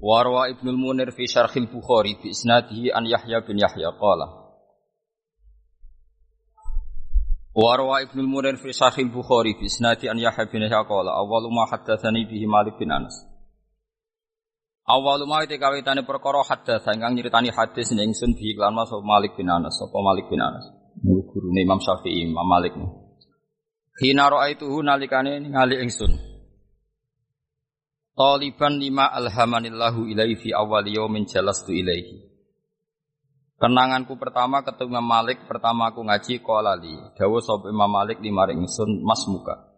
Warwa Ibnu Munir fi Syarhil Bukhari bi isnadihi an Yahya bin Yahya. Qala. Warwa Ibnu Munir fi Syarhil Bukhari bi isnadi an Yahya bin Yahya. Qala awwalu ma haddatsani bihi Malik bin Anas. Awwalu ma te kawitane perkara haddatsa ingkang nyritani hadis ning ingsun bihi lan Mas Malik bin Anas sapa Malik bin Anas? Gurune Imam Syafi'i Imam Malik. Hina ra'aituhu nalikane ningali ingsun Taliban lima alhamanillahu ilaihi fi awal yaumin jalastu ilaihi. Kenanganku pertama ketemu Imam Malik, pertama aku ngaji kolali. Dawa sapa Imam Malik lima ringsun mas muka.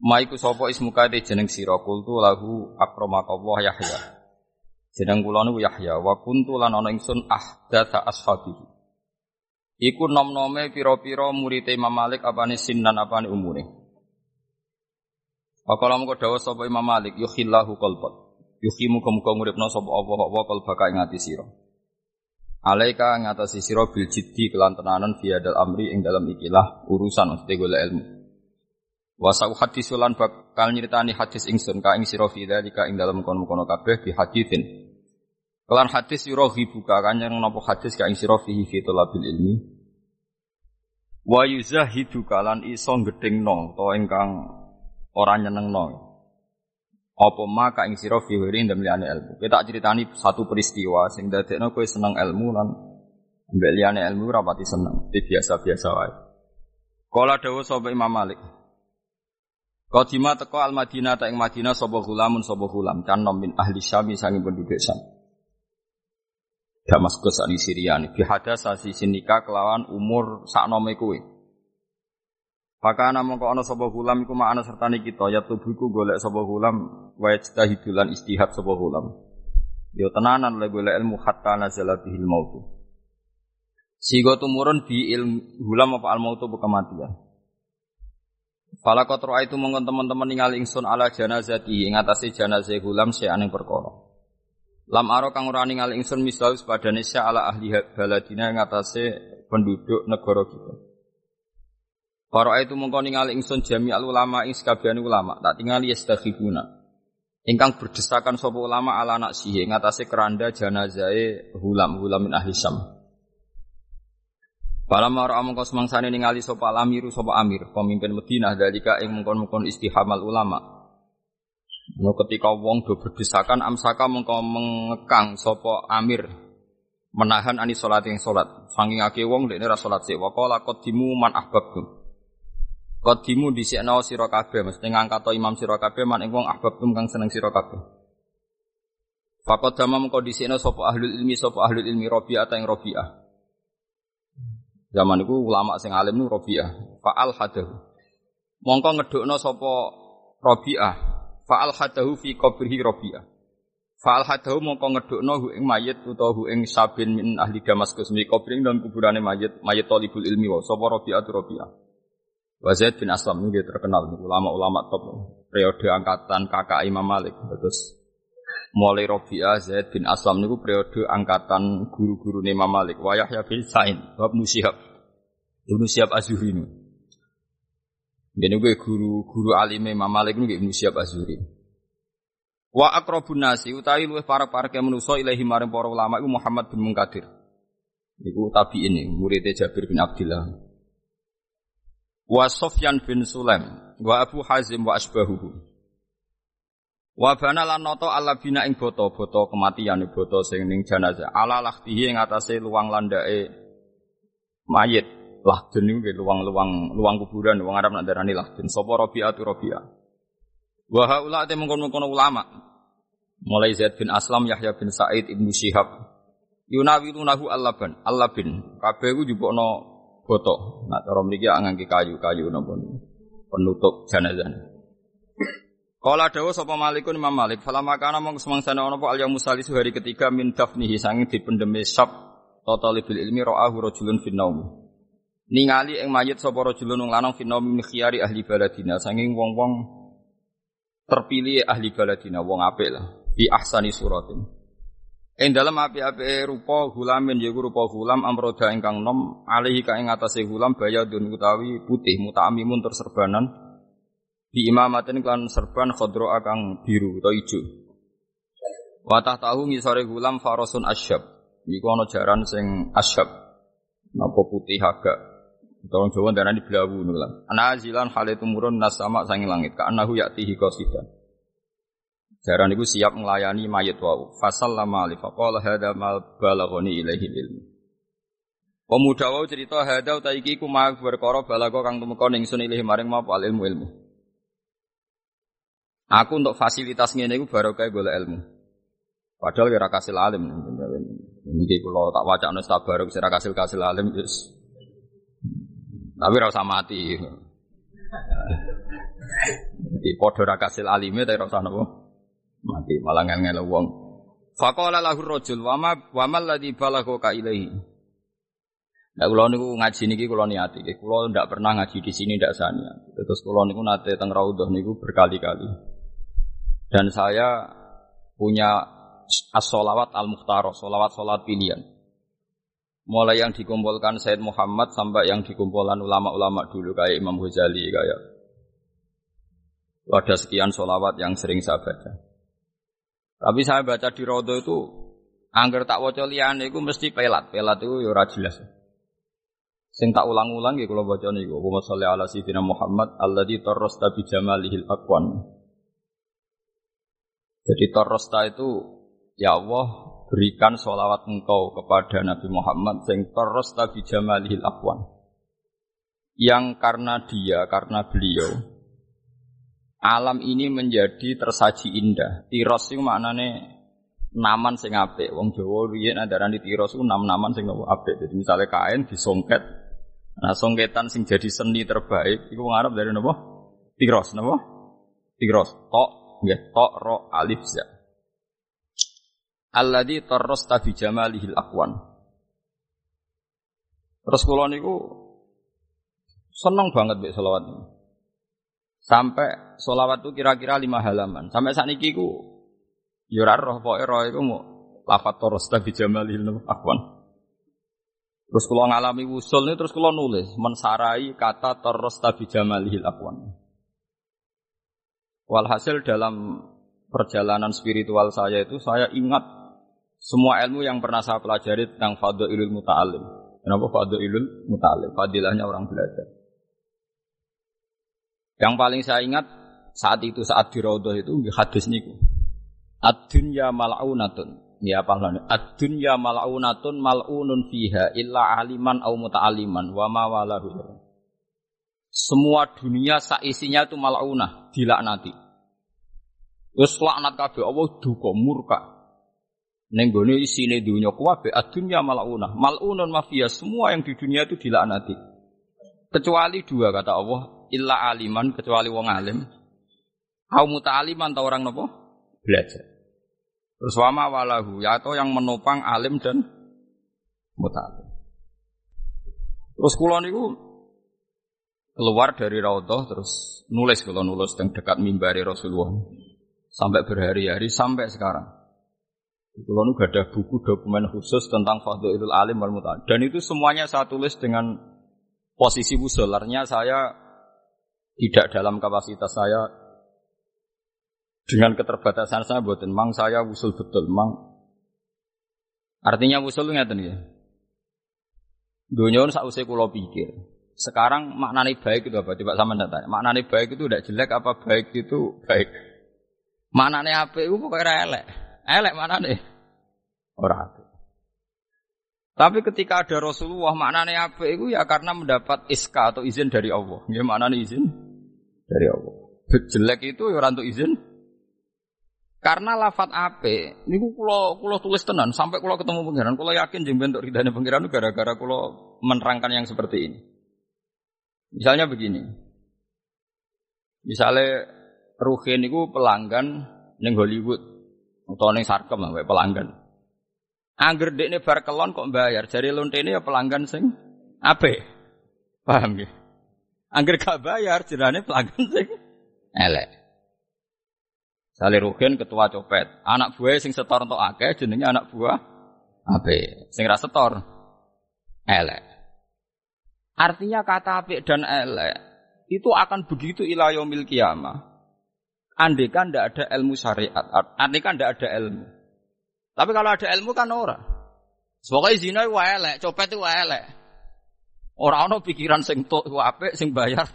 Maiku sapa ismuka de jeneng sira kultu lahu akramakallah Yahya. Jeneng kula niku Yahya wa kuntu lan ana ingsun ahdatsa ashabihi. Iku nom-nome pira-pira murid Imam Malik apane sinan apane umure. Wakala mengko dawuh sapa Imam Malik yukhillahu qalbak. Yukhimu muga nguripna sapa apa apa qalbaka ing ati sira. Alaika ngatasi sira bil jiddi kelan tenanan fi amri ing dalam ikilah urusan mesti golek ilmu. Wa sa hadisulan bakal nyritani hadis ingsun ka ing sira fi dalika ing dalam kono-kono kabeh bi haditsin. Kelan hadis yurahi buka kanyang napa hadis ka ing sira fi ilmi. Wa yuzahidu kalan iso gedhengno to ingkang Orang nyenengno. Apa maka ing sira fi wirin dan liyane ilmu. Kita ceritani satu peristiwa sing dadekno kowe seneng ilmu lan mbek liyane ilmu rapati seneng. Itu biasa-biasa wae. Kala dawuh sapa Imam Malik. Qadima teko al Madinah ta ing Madinah sapa gulamun sapa gulam kan min ahli Syami sangi penduduk Syam. Damaskus ani Syria ni bihada sasi sinika kelawan umur saknome kowe. Pakana mongko ana sapa gulam iku ma'ana sertane kita ya tubuhku golek sapa gulam wa hidulan istihad sapa gulam. Yo tenanan le golek ilmu hatta nazala bihil maut. Sigo tumurun bi ilmu gulam apa al mautu kematian. Fala qatra itu mongkon teman-teman ningali ingsun ala janazati ing atase janazah gulam aning perkara. Lam aro kang ora ningali ingsun misal sepadane ala ahli baladina ing atase penduduk negara kita. Para itu mongko ningali ingsun jami al ulama ing sekabian ulama, tak tingali yastaghibuna. Ingkang berdesakan sapa ulama ala anak sihe ngatasé keranda janazahe hulam hulam min ahli syam. Pala mara mongko semangsane ningali sapa amiru sapa amir, pemimpin Madinah dalika ing mongkon-mongkon istihamal ulama. No ketika wong do berdesakan amsaka mongko mengekang sapa amir menahan ani salat yang salat. Saking akeh wong dekne ra salat sik. Wa qala qaddimu man ahbabtum. Kodimu dhisikno sira kabeh mesti ngangkat imam sira kabeh man ing wong ahbabtum kang seneng sira. Fakot dama mengko dhisikno sapa ahlul ilmi sapa ahlul ilmi Rabi'ah ta ing Rabi'ah. Zaman iku ulama sing alim niku Rabi'ah. Fa'al hadahu. Mongko ngedukno sapa Rabi'ah. Fa'al hadahu fi qabrihi Rabi'ah. Fa'al hadahu mongko ngedukno hu ing mayit utawa hu ing sabin min ahli Damaskus mi qabring dan kuburane mayit mayit talibul ilmi wa sapa Rabi'ah tu Rabi'ah. Wa Zaid bin Aslam ini terkenal ulama-ulama top. Periode angkatan kakak Imam Malik. Terus mulai Robi'ah Zaid bin Aslam niku periode angkatan guru-guru Imam Malik. Wa Yahya bin Sa'in wa Ibnu Syihab Ibnu Syihab Az-Zuhri Dene gue guru-guru alim Imam Malik niku Ibnu Syihab Az-Zuhri. Wa akrabun nasi utawi luwih para para ke manusa ilahi maring para ulama iku Muhammad bin Munkadir. Niku tabi'in muridnya Jabir bin Abdullah wa Sofyan bin Sulaim wa Abu Hazim wa asbahuhu wa bana lan nata ala bina ing boto-boto kematian boto sing ning jenazah. Ala lahtihi ing atase luang landake mayit. Lahdun niku luang-luang luang kuburan wong Arab nak darani lahdun. Sapa Rabi'atu Rabi'ah? Wa haula te mengkon-mengkon ulama. Mulai Zaid bin Aslam Yahya bin Sa'id Ibnu Syihab yunawilunahu allaban allabin. Kabeh ku jupukno Boto. Nah, cara mriki ngangge kayu-kayu napa penutup jenazah. Kala dawa sapa Malikun Imam Malik, fala makana mong semangsane ana apa al musalisu hari ketiga min dafnihi sanging dipendeme sab total bil ilmi ra'ahu rajulun fin naum. Ningali ing mayit sapa rajulun wong lanang fin naum min khiyari ahli baladina sanging wong-wong terpilih ahli baladina wong apik lah fi ahsani suratin. Ing dalam api-api rupa gulamin yaiku rupa gulam amroda ingkang nom alihi ka ing atase gulam bayadun utawi putih mutamimun terserbanan di imamatin kan serban khodro akang biru atau hijau. Watah tahu ngisore gulam farosun asyab. Iku ana jaran sing asyab. Napa putih agak. Tolong Jawa darah di belawu nulang. Ana azilan hale tumurun nas sama sangi langit. Ka anahu yaktihi qasidan. Jaran itu siap melayani mayat wau. Fasal lama alif. Faqala hada mal balagoni ilaihi ilmu. Pemuda wau cerita hada utaiki ku ma berkara balago kang tumeka ning sun ilahi maring ma ilmu ilmu. Aku untuk fasilitas ngene iku baru kayak golek ilmu. Padahal kira kasil alim. Ini kalau tak wajah nus baru kira kasil kasil alim terus. Tapi rasa mati. Di podo kasil alimnya tapi rasa nopo mati malah ngel wong. Fakola lahu rojul wama wamal ladhi balago ka ilahi. Nah, kalau niku ngaji niki kalau niati, kalau ndak pernah ngaji di sini ndak sania. Terus kalau niku nate teng raudhah niku berkali-kali. Dan saya punya as-solawat al-mukhtarah, solawat solat pilihan. Mulai yang dikumpulkan Said Muhammad sampai yang dikumpulkan ulama-ulama dulu kayak Imam Ghazali kayak ada sekian solawat yang sering saya baca. Tapi saya baca di Rodo itu angger tak waca liyane iku mesti pelat. Pelat itu ya ora jelas. Sing tak ulang-ulang ya kalau baca niku. Allahumma sholli ala sayyidina Muhammad alladzi tarrasta bi jamalihil aqwan. Jadi torosta itu ya Allah berikan sholawat engkau kepada Nabi Muhammad sing torosta bijamalihil akwan. Yang karena dia, karena beliau alam ini menjadi tersaji indah. Tiros itu maknane naman sing apik. Wong Jawa riyen andarane tiros itu nam-naman sing apik. Jadi misalnya kain disongket. Nah, songketan sing jadi seni terbaik iku ngarep dari napa? Tiros, napa? Tiros. Tok nggih tok ro alif za alladzi tarrasta bi jamalihil aqwan terus kula niku seneng banget mbek selawat ini sampai selawat itu kira-kira lima halaman sampai saat ini ku yurar ya roh pokoke roh iku mau lafat tarrasta bi jamalihil aqwan Terus kalau ngalami usul ini terus kalau nulis mensarai kata tarrasta bi jamalihil aqwan. Walhasil dalam perjalanan spiritual saya itu saya ingat semua ilmu yang pernah saya pelajari tentang ilul muta'alim. Kenapa ilul muta'alim? Fadilahnya orang belajar. Yang paling saya ingat saat itu saat di Raudhah itu hadis niku. Ad-dunya mal'unatun. Ya apa Ad-dunya mal'unatun mal'unun fiha illa aliman au muta'aliman wa ma walahu. Semua dunia saisinya itu mal'unah, dilaknati. Wis laknat kabeh Allah duka murka. Ning gone isine dunya kabeh adunya mal'unah. Mal'unun mafia semua yang di dunia itu dilaknati. Kecuali dua kata Allah, illa aliman kecuali wong alim. Au muta'aliman ta orang nopo? Belajar. Terus wama walahu, ya atau yang menopang alim dan muta'alim. Terus kula niku keluar dari Raudhah terus nulis kalau nulis yang dekat mimbari Rasulullah sampai berhari-hari sampai sekarang. Kalau nu ada buku dokumen khusus tentang Fadlul Alim wal Muta'al. Dan itu semuanya saya tulis dengan posisi wusularnya saya tidak dalam kapasitas saya dengan keterbatasan saya buat memang saya usul betul memang artinya usul ngeten ya dunia sak usai kulo pikir sekarang maknanya baik itu apa? Coba sama tanya. Maknanya baik itu tidak jelek apa baik itu baik? Maknanya apa itu pokoknya elek. Elek maknanya orang apik. Tapi ketika ada Rasulullah maknanya apa itu ya karena mendapat iska atau izin dari Allah. Ya maknanya izin dari Allah. Jelek itu ya orang izin karena lafat ape, niku kulo kulo tulis tenan sampai kulo ketemu pangeran, kulo yakin jeng bentuk ridane pangeran gara-gara kulo menerangkan yang seperti ini. Misalnya begini. Misalnya Ruhin itu pelanggan ning Hollywood atau ning Sarkem lah pelanggan. Angger dekne bar kelon kok bayar, jari lontene ya pelanggan sing ape. Paham ya? Angger gak bayar jerane pelanggan sing elek. Sale Ruhin ketua copet, anak buah sing setor entuk akeh jenenge anak buah ape. Sing ra setor elek. Artinya kata apik dan elek itu akan begitu ilayomil kiamah. Andai kan tidak ada ilmu syariat, andai kan tidak ada ilmu. Tapi kalau ada ilmu kan ora. Semoga zina itu elek, copet itu elek. Orang ono pikiran sing tok apik sing bayar.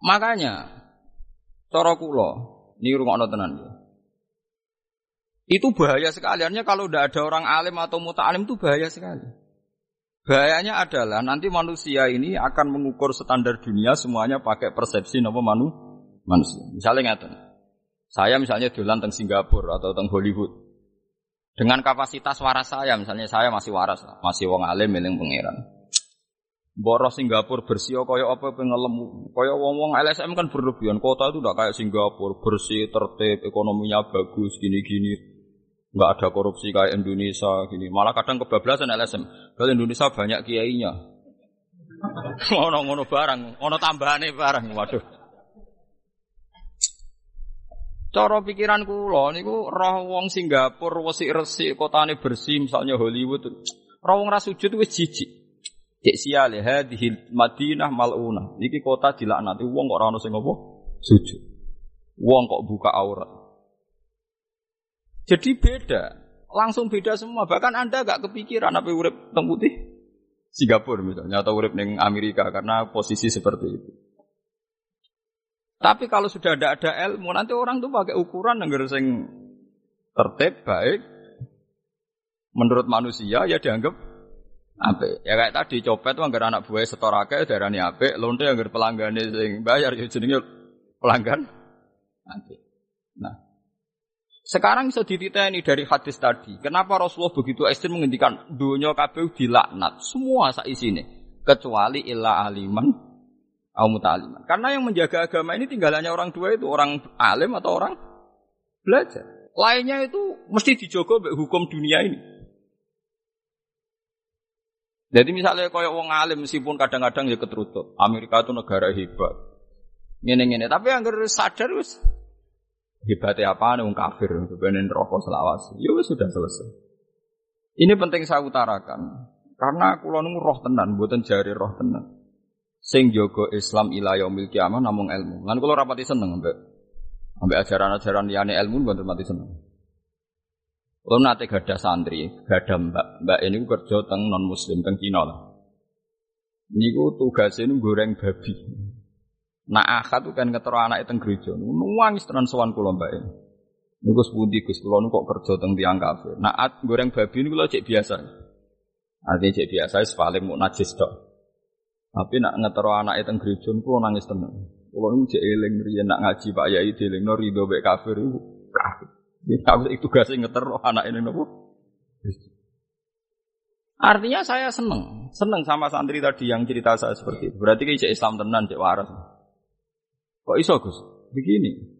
Makanya cara kula niru ngono tenan ya. Itu bahaya sekali. Artinya kalau tidak ada orang alim atau muta'alim itu bahaya sekali. Bahayanya adalah nanti manusia ini akan mengukur standar dunia semuanya pakai persepsi nopo manu manusia. Misalnya ngaten. Saya misalnya dolan teng Singapura atau teng Hollywood. Dengan kapasitas waras saya, misalnya saya masih waras, masih wong alim miling pangeran. Boros Singapura bersih kaya apa pengelem kaya wong-wong LSM kan berlebihan kota itu udah kayak Singapura bersih tertib ekonominya bagus gini-gini nggak ada korupsi kayak Indonesia gini. Malah kadang kebablasan LSM. Kalau Indonesia banyak kiainya. ono ngono barang, ono tambahane barang. Waduh. Cara pikiran kula niku roh wong Singapura resik-resik kotane bersih misalnya Hollywood. Roh wong ra sujud wis jijik. Cek siale hadhil Madinah maluna. Iki kota dilaknati wong kok ora ono sing apa? Sujud. Wong kok buka aurat. Jadi beda, langsung beda semua. Bahkan Anda gak kepikiran apa urip teng putih Singapura misalnya atau urip neng Amerika karena posisi seperti itu. Tapi kalau sudah ada ada ilmu, nanti orang tuh pakai ukuran yang sing tertib baik. Menurut manusia ya dianggap apa ya kayak tadi copet anggar anak buah setorake darani ape lonte anggar pelanggan sing bayar ya jenenge pelanggan. Nanti nah. Sekarang bisa dititeni dari hadis tadi. Kenapa Rasulullah begitu ekstrim menghentikan dunia kabeh dilaknat semua sak isine kecuali illa aliman au. Karena yang menjaga agama ini tinggalannya orang dua itu orang alim atau orang belajar. Lainnya itu mesti dijogo hukum dunia ini. Jadi misalnya kaya wong alim meskipun kadang-kadang ya keterutut. Amerika itu negara hebat. Ngene-ngene, tapi yang sadar wis Hebatnya apa nih kafir, sebenarnya rokok selawas. Ya sudah selesai. Ini penting saya utarakan. Karena kulo nunggu roh tenan, buatan jari roh tenan. Sing Islam ila yaumil kiamah namung ilmu. Lan kulo rapati seneng mbak. Ambek ajaran-ajaran liyane ilmu buatan mati seneng. Kulo nate gada santri, gada mbak. Mbak ini kerja teng non muslim teng Cina lah. Niku tugasnya goreng babi. Nak akad tuh kan ketero anak itu gereja. Nuwangis tenan sowan kula mbak ini. Niku sepundi Gus kula kok kerja teng tiang kafir. Nak goreng babi niku lho cek biasa. Artinya cek biasa paling mau najis dok. Tapi nak ngetero anak itu gereja niku nangis tenan. Kula niku cek eling nak ngaji Pak Yai dielingno rido mek kafir iku kafir. Ya aku itu gak sing ngetero anak ini nopo. Artinya saya seneng, seneng sama santri tadi yang cerita saya seperti itu. Berarti kayak Islam tenan, cek waras. Kok iso Gus? Begini.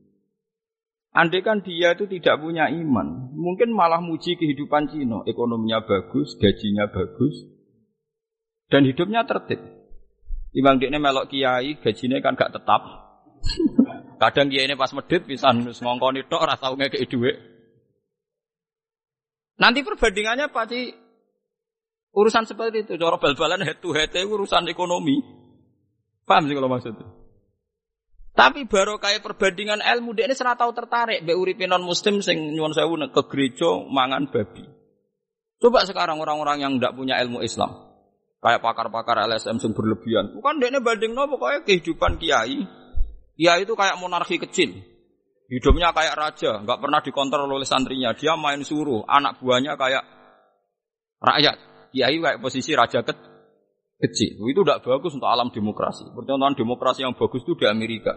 Andai kan dia itu tidak punya iman, mungkin malah muji kehidupan Cina. Ekonominya bagus, gajinya bagus, dan hidupnya tertib. Imang dia melok kiai, gajinya kan gak tetap. Kadang kiai ini pas medit bisa ngongkoni tok ngekei duit. Nanti perbandingannya pasti urusan seperti itu. Cara bal-balan head to head urusan ekonomi. Paham sih kalau maksudnya? Tapi baru kayak perbandingan ilmu dia ini serata tertarik be non muslim sing nyuwun sewu ke gereja mangan babi. Coba sekarang orang-orang yang tidak punya ilmu Islam. Kayak pakar-pakar LSM sing berlebihan. Bukan dia banding no pokoknya kehidupan kiai. Kiai itu kayak monarki kecil. Hidupnya kayak raja, nggak pernah dikontrol oleh santrinya. Dia main suruh, anak buahnya kayak rakyat. Kiai kayak posisi raja kecil kecil. Itu tidak bagus untuk alam demokrasi. Percontohan demokrasi yang bagus itu di Amerika.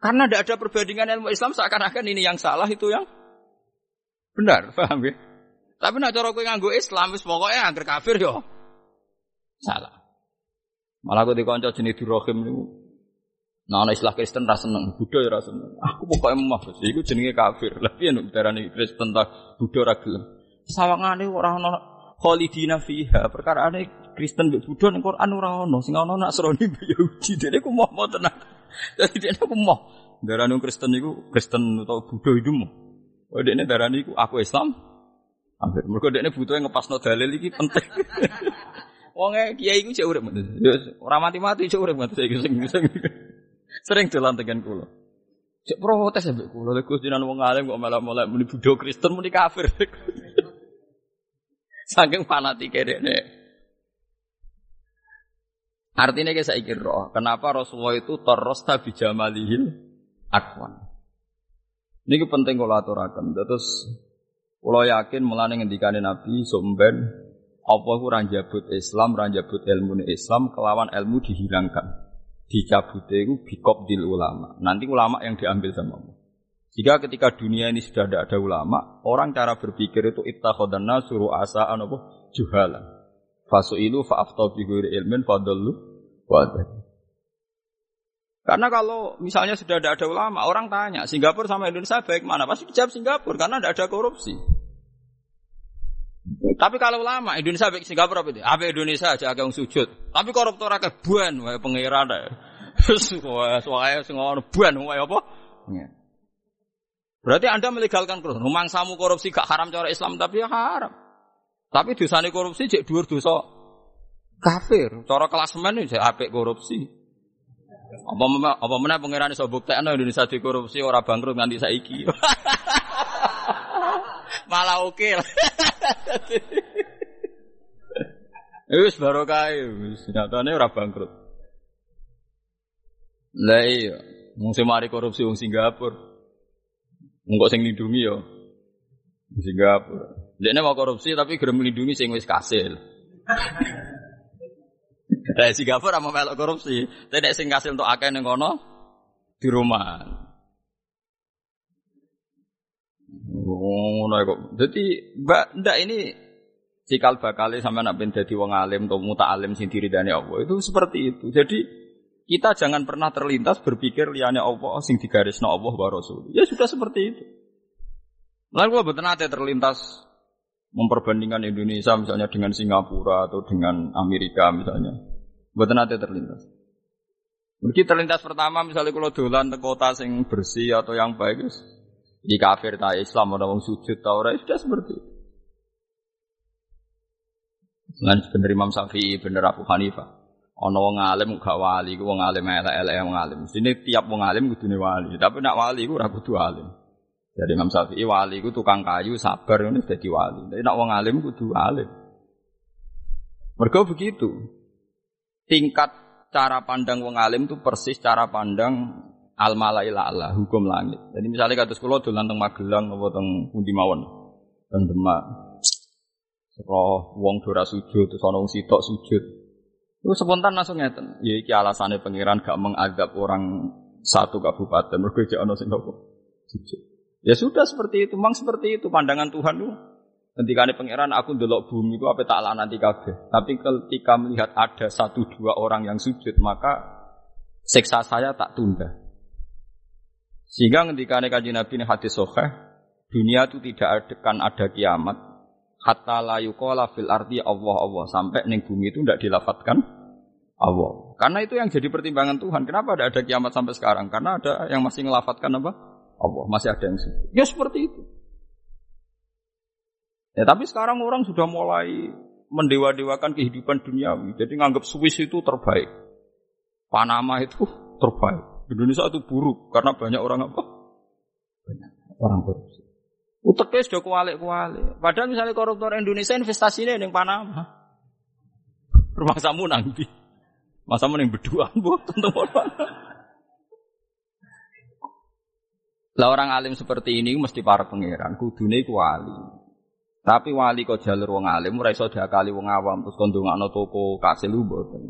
Karena tidak ada perbandingan ilmu Islam seakan-akan ini yang salah itu yang benar, paham ya? Tapi nak cara kowe nganggo Islam wis pokoknya angger kafir yo. Salah. Malah aku dikonco jenis Durahim niku. Nah, ana istilah Kristen ra seneng, Buddha ya ra seneng. Aku pokoke emah, iku jenenge kafir. Lah piye nek darani Kristen ta Buddha ra gelem. Sawangane ora ana khalidina fiha. Perkara ane Kristen mbek Buddha ning Quran ora ana, sing ana Nasrani mbek Yahudi. Dene ku moh tenan. Dadi dene ku moh. Darani Kristen iku Kristen utawa Buddha itu moh. Oh dene darani aku Islam. Hampir. Mergo dene butuh ngepasno dalil iki penting. Wonge kiai iku cek urip. Ya ora mati-mati cek urip ngoten saiki sing sering dolan tekan kula. Cek protes mbek kula lek Gusti wong alim kok malah mulai muni Buddha Kristen muni kafir. Saking fanatike dene. Artinya kayak saya kira, kenapa Rasulullah itu terus tabi jamalihil akwan. Ini penting kalau aturakan. Terus kalau yakin melani ngendikane Nabi somben apa ku ranjabut Islam, ranjabut ilmu Islam kelawan ilmu dihilangkan. Dicabute itu bikop dil ulama. Nanti ulama yang diambil sama Allah. Jika ketika dunia ini sudah tidak ada ulama, orang cara berpikir itu ittakhadanna suruh asa apa juhalan. Fasu'ilu fa'afta bi ilmin fadallu wa karena kalau misalnya sudah tidak ada ulama, orang tanya, Singapura sama Indonesia baik mana? Pasti dijawab Singapura, karena tidak ada korupsi. Tapi kalau ulama, Indonesia baik Singapura apa itu? Apa Indonesia aja agak sujud. Tapi koruptor agak buan, wae pengiran deh. Wah, soalnya semua buan, wae apa? Iya. Berarti Anda melegalkan korupsi. Rumang samu korupsi gak haram cara Islam, tapi ya haram. Tapi dosane korupsi cek dhuwur dosa kafir. Cara klasemen ini apik korupsi. Apa apa mana pangeran iso buktekno Indonesia dikorupsi ora bangkrut nganti saiki. Malah oke. Wis barokah wis nyatane ora bangkrut. Lah iya, mung mari korupsi wong Singapura. Engko sing lindungi yo Singapura. Dekne mau korupsi tapi gelem melindungi sing wis kasil. Dari Singapura mau melok korupsi. Tidak sing kasil untuk akeh ning kono di rumah. Ngono kok. Jadi mbak ndak ini cikal bakal sampai nak ben dadi wong alim atau muta alim sing diridani Allah itu seperti itu. Jadi kita jangan pernah terlintas berpikir liane Allah sing digarisno Allah wa Rasul. Ya sudah seperti itu. Lalu gua betul nate terlintas memperbandingkan Indonesia misalnya dengan Singapura atau dengan Amerika misalnya. Buat nanti terlintas. Mungkin terlintas pertama misalnya kalau dolan ke kota sing bersih atau yang baik, di kafir tak Islam ada wong sujud tau ora sudah seperti itu. Lan bener Imam Syafi'i bener Abu Hanifah. Ana wong alim gak wali, ku wong alim elek-elek wong alim. Sini tiap wong alim kudune wali, tapi nak wali ku ora kudu alim. Jadi Imam Syafi'i wali ku tukang kayu sabar ngono dadi wali. Tapi nak wong alim kudu alim. Mergo begitu tingkat cara pandang wong alim itu persis cara pandang al malaila Allah, hukum langit. Jadi misalnya kata sekolah dolan teng Magelang apa teng pundi mawon. Teng Demak. Roh wong dora sujud terus ana wong sitok sujud. Itu spontan langsung ngeten. Ya iki alasannya pangeran gak mengadab orang satu kabupaten mergo ana sing sujud. Ya sudah seperti itu, memang seperti itu pandangan Tuhan itu. Ketika ini pangeran aku ndelok bumi itu apa tak nanti kabeh. Tapi ketika melihat ada satu dua orang yang sujud maka seksa saya tak tunda. Sehingga ketika ini kaji Nabi ini hadis soheh, dunia itu tidak akan ada kiamat. Hatta la yuqala fil arti Allah Allah sampai neng bumi itu tidak dilafatkan Allah. Karena itu yang jadi pertimbangan Tuhan. Kenapa tidak ada kiamat sampai sekarang? Karena ada yang masih ngelafatkan apa? Allah. Masih ada yang sujud. Ya seperti itu. Ya tapi sekarang orang sudah mulai mendewa-dewakan kehidupan duniawi. Jadi nganggap Swiss itu terbaik. Panama itu terbaik. Indonesia itu buruk karena banyak orang apa? Banyak orang korupsi. Uteknya sudah kualik-kualik. Padahal misalnya koruptor Indonesia investasinya yang Panama. Rumah nanti. Masa yang berdua, bu, tentu Lah orang alim seperti ini mesti para pangeran, kudune kuali. Tapi wali kok jalur wong alim ora iso diakali wong awam terus kon ndongakno toko kasil mboten.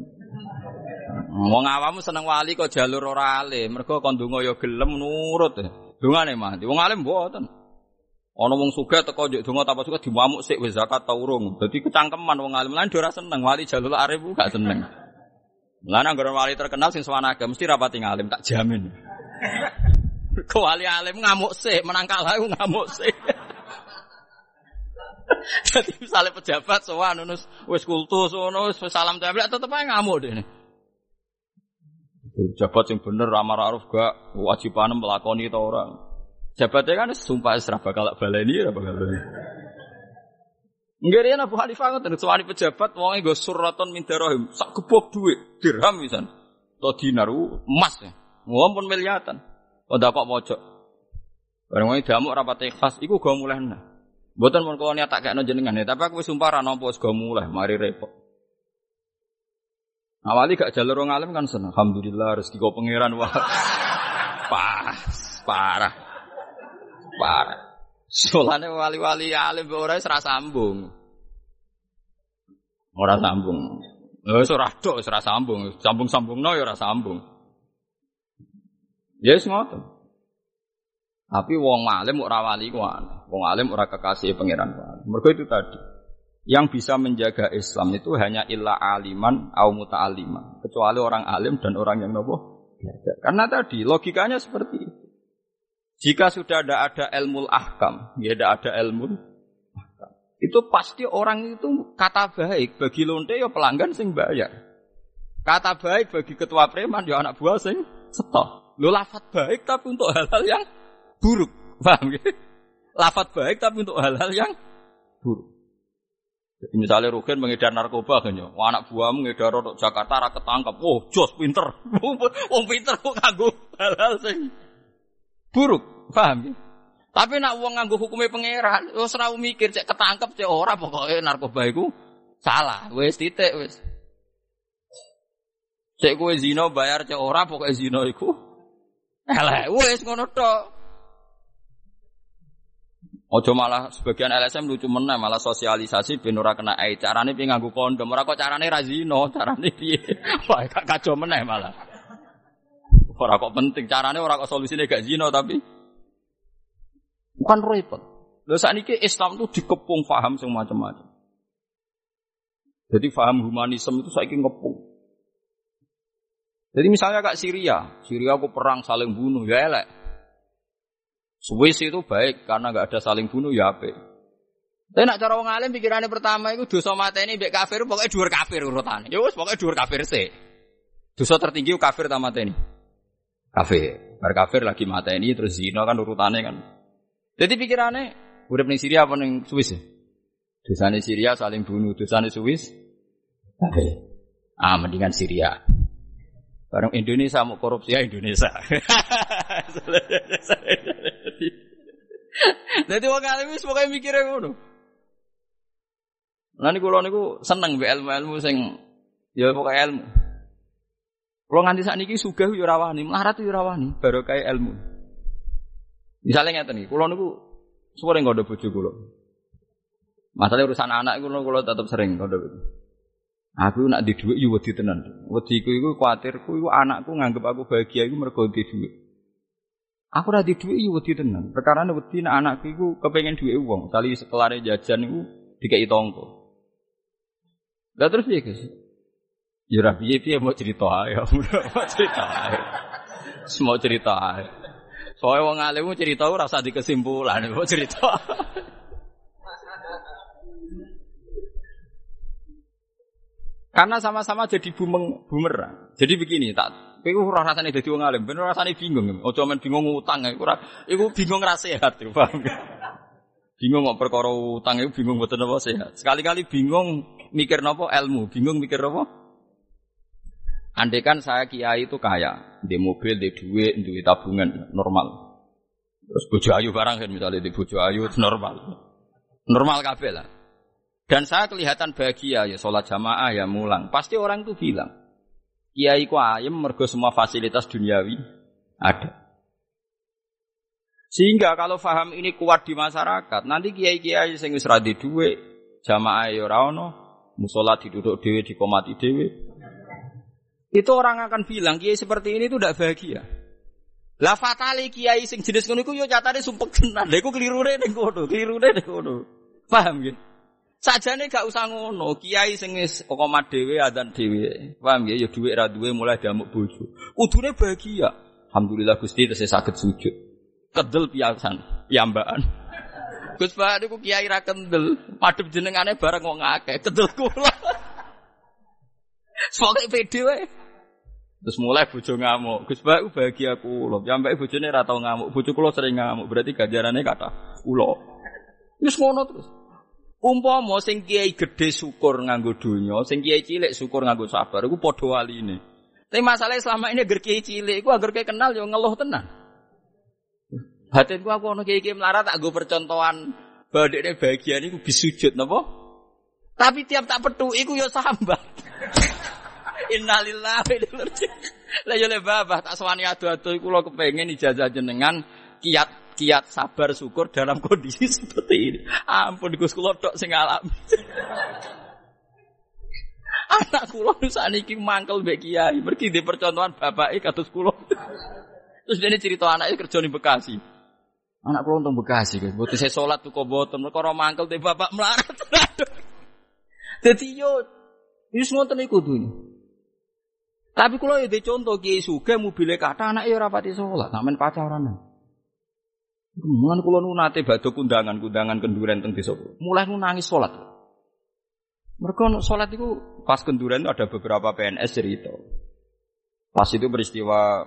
Wong awam seneng wali kok jalur ora alim, mergo kon ndonga ya gelem nurut. Dongane mati. Wong alim mboten. Ana wong sugih teko njuk donga tanpa suka diwamuk sik wis zakat ta urung. Dadi kecangkeman wong alim lan ora seneng wali jalur arif gak seneng. Lah nang wali terkenal sing swanaga mesti rapati ngalim tak jamin. Kewali alim ngamuk sih, menang kalah ngamuk sih. Jadi misalnya pejabat sowan nunus wis kultus ngono wis salam tempel tetep aja ngamuk deh. Pejabat yang bener ramah aruf gak kewajiban melakoni itu orang. Jabatnya kan sumpah serah bakal baleni ora bakal baleni. Enggak dia Abu Hanifah ngoten suwani pejabat wonge nggo suraton min darahim sak gebok dhuwit dirham misan. To dinar emas ya. Ngompun miliatan. Kok kok pojok. Bareng wong damuk rapat ikhlas iku go mulai nah. Mboten mun kula tak kekno jenengan ya, tapi aku sumpah ra nampa wis go mulai mari repot. Awali gak jalur wong alim kan seneng. Alhamdulillah rezeki kok pangeran wah. Pas, parah. Parah. Solane wali-wali alim ora wis sambung. Ora sambung. Wis ora wis ora sambung. Sambung-sambungno ya ora sambung. Ya wis ngoten. Tapi wong alim ora wali ku Wong alim ora kekasih pangeran ku Mergo itu tadi. Yang bisa menjaga Islam itu hanya illa aliman au muta'aliman. Kecuali orang alim dan orang yang nopo. Karena tadi logikanya seperti itu. Jika sudah ada ada ilmu ahkam, ya ada ada ilmu ahkam. Itu pasti orang itu kata baik bagi lonte ya pelanggan sing bayar. Kata baik bagi ketua preman ya anak buah sing setok. Lo lafat baik tapi untuk hal-hal yang buruk. Paham ya? Lafat baik tapi untuk hal-hal yang buruk. Jadi misalnya Rugen mengedar narkoba kan ya, anak buahmu ngedar untuk Jakarta ra ketangkep. Oh, jos pinter. Wong pinter kok kanggo hal-hal sing buruk, paham ya? Tapi nak uang nganggo hukumnya pangeran, wis ora mikir cek ketangkep cek ora pokoknya narkoba iku salah, wis titik wis. Cek kowe zina bayar cek ora pokoknya zina iku elek, wis ngono tok. Ojo malah sebagian LSM lucu meneh malah sosialisasi ben ora kena ai. Carane piye nganggo kondom, ora kok carane ra zina, carane piye. Wah, kacau meneh malah. Ora kok penting, carane ora kok solusine gak zina tapi bukan repot. Lho sakniki Islam itu dikepung faham sing macam-macam. Jadi faham humanisme itu saiki ngepung. Jadi misalnya kak Syria, Syria aku perang saling bunuh ya elek. Swiss itu baik karena nggak ada saling bunuh ya apa. Tapi nak cara wong alim pikirannya pertama itu dosa mata ini mbek kafir pokoknya dua kafir urutannya. Ya wis pokoknya dua kafir sih. Dosa tertinggi kafir ta ini kafir. Bar kafir lagi mata ini terus zina kan urutannya kan. Jadi pikirannya udah ning Syria apa ning Swiss? Dosane Syria saling bunuh, dosane Swiss kafir. Ah mendingan Syria. Bareng Indonesia mau korupsi ya Indonesia. Jadi wong alim wis pokoke mikire ngono. Lah niku kula niku seneng mbek ilmu-ilmu sing ya pokoke ilmu. Kalau nganti saat ini suga yo rawani, melarat yo rawani, baru kayak ilmu. Misalnya ngeten nih, kalau niku nggak ada bojo kulo. Masalah urusan anak kulo kulo tetap sering ada Aku nak di duit yo wedi tenan. Wedi ku iku kuatirku iku anakku nganggep aku bahagia iku mergo di duit. Aku ora yo wedi tenan. Perkara wedi nak anakku iku kepengen duit uang. Kali sekelare jajan iku dikai tonggo. Lah terus piye, Guys? Ya ora piye-piye mau cerita ae. Mau cerita ae. Semua cerita ae. Soale wong alim cerita ora usah dikesimpulan, mau cerita. Karena sama-sama jadi bumerang. Jadi begini, tak kowe ora rasane dadi wong alim, ben rasane bingung. Ojo men bingung utang, iku ora iku bingung ra sehat, paham Bingung kok perkara utang iku bingung mboten apa sehat. Sekali-kali bingung mikir napa ilmu, bingung mikir apa? Andai kan saya kiai itu kaya, di mobil, di duit, di tabungan normal. Terus bojo ayu barang kan misalnya di bojo ayu normal. Normal kabeh lah. Dan saya kelihatan bahagia ya sholat jamaah ya mulang. Pasti orang itu bilang, kiai ku ayem mergo semua fasilitas duniawi ada. Sehingga kalau faham ini kuat di masyarakat, nanti kiai-kiai sing wis di duit, jamaah ya ora ono, musola diduduk dhewe dikomati dhewe, itu orang akan bilang kiai seperti ini itu tidak bahagia. Lah fatali kiai sing jenis ngono iku yo nyatane sumpek tenan. Lha iku klirune ning kono, klirune ning kono. Paham ya? Sajane gak usah ngono, kiai sing wis komat dhewe adzan. Paham ya, ya dhuwit ra mulai diamuk bojo. Kudune bahagia. Alhamdulillah Gusti tesih saged sujud. Kedel piasan, piyambakan. Gus Pak niku kiai ra kendel, madhep jenengane bareng wong akeh, kedel kula. Soale pede wae. Terus mulai bojo ngamuk. Gus Pak bahagia kula. Piyambake bojone ra tau ngamuk, bojo kula sering ngamuk, berarti ganjarane kata kula. Wis ngono terus. Umpama sing kiai gede syukur nganggo donya, sing kiai cilik syukur nganggo sabar, iku padha waline. Tapi masalahnya selama ini agar kiai cilik, iku agar kiai kenal yo ngeluh tenan. Batinku aku ono kiai-kiai melarat tak percontohan bahwa dia bahagia ini bisujud napa? Tapi tiap tak petu iku yo sambat. Innalillahi wa inna ilaihi Lah yo babah tak sewani adu-adu iku lho kepengin ijazah jenengan kiat kiat sabar syukur dalam kondisi seperti ini. Ampun Gus kula tok sing alami. Anak kula sakniki mangkel mbek kiai, mergi di percontohan bapake kados kula. Terus dia cerita anaknya kerja di Bekasi. Anak kula untung Bekasi, guys. Butuh saya sholat tuh kok boten, mereka mangkel di bapak melarat. Jadi yo, yus ngoten iku dunya. Tapi kalau ya contoh kiai suge mobilnya kata anak ya rapati sholat, namen pacaran. Mulan kula nu nate badhe kundangan-kundangan kenduren teng desa Mulai nu nangis salat. Mereka salat itu pas kenduren ada beberapa PNS cerita. Pas itu peristiwa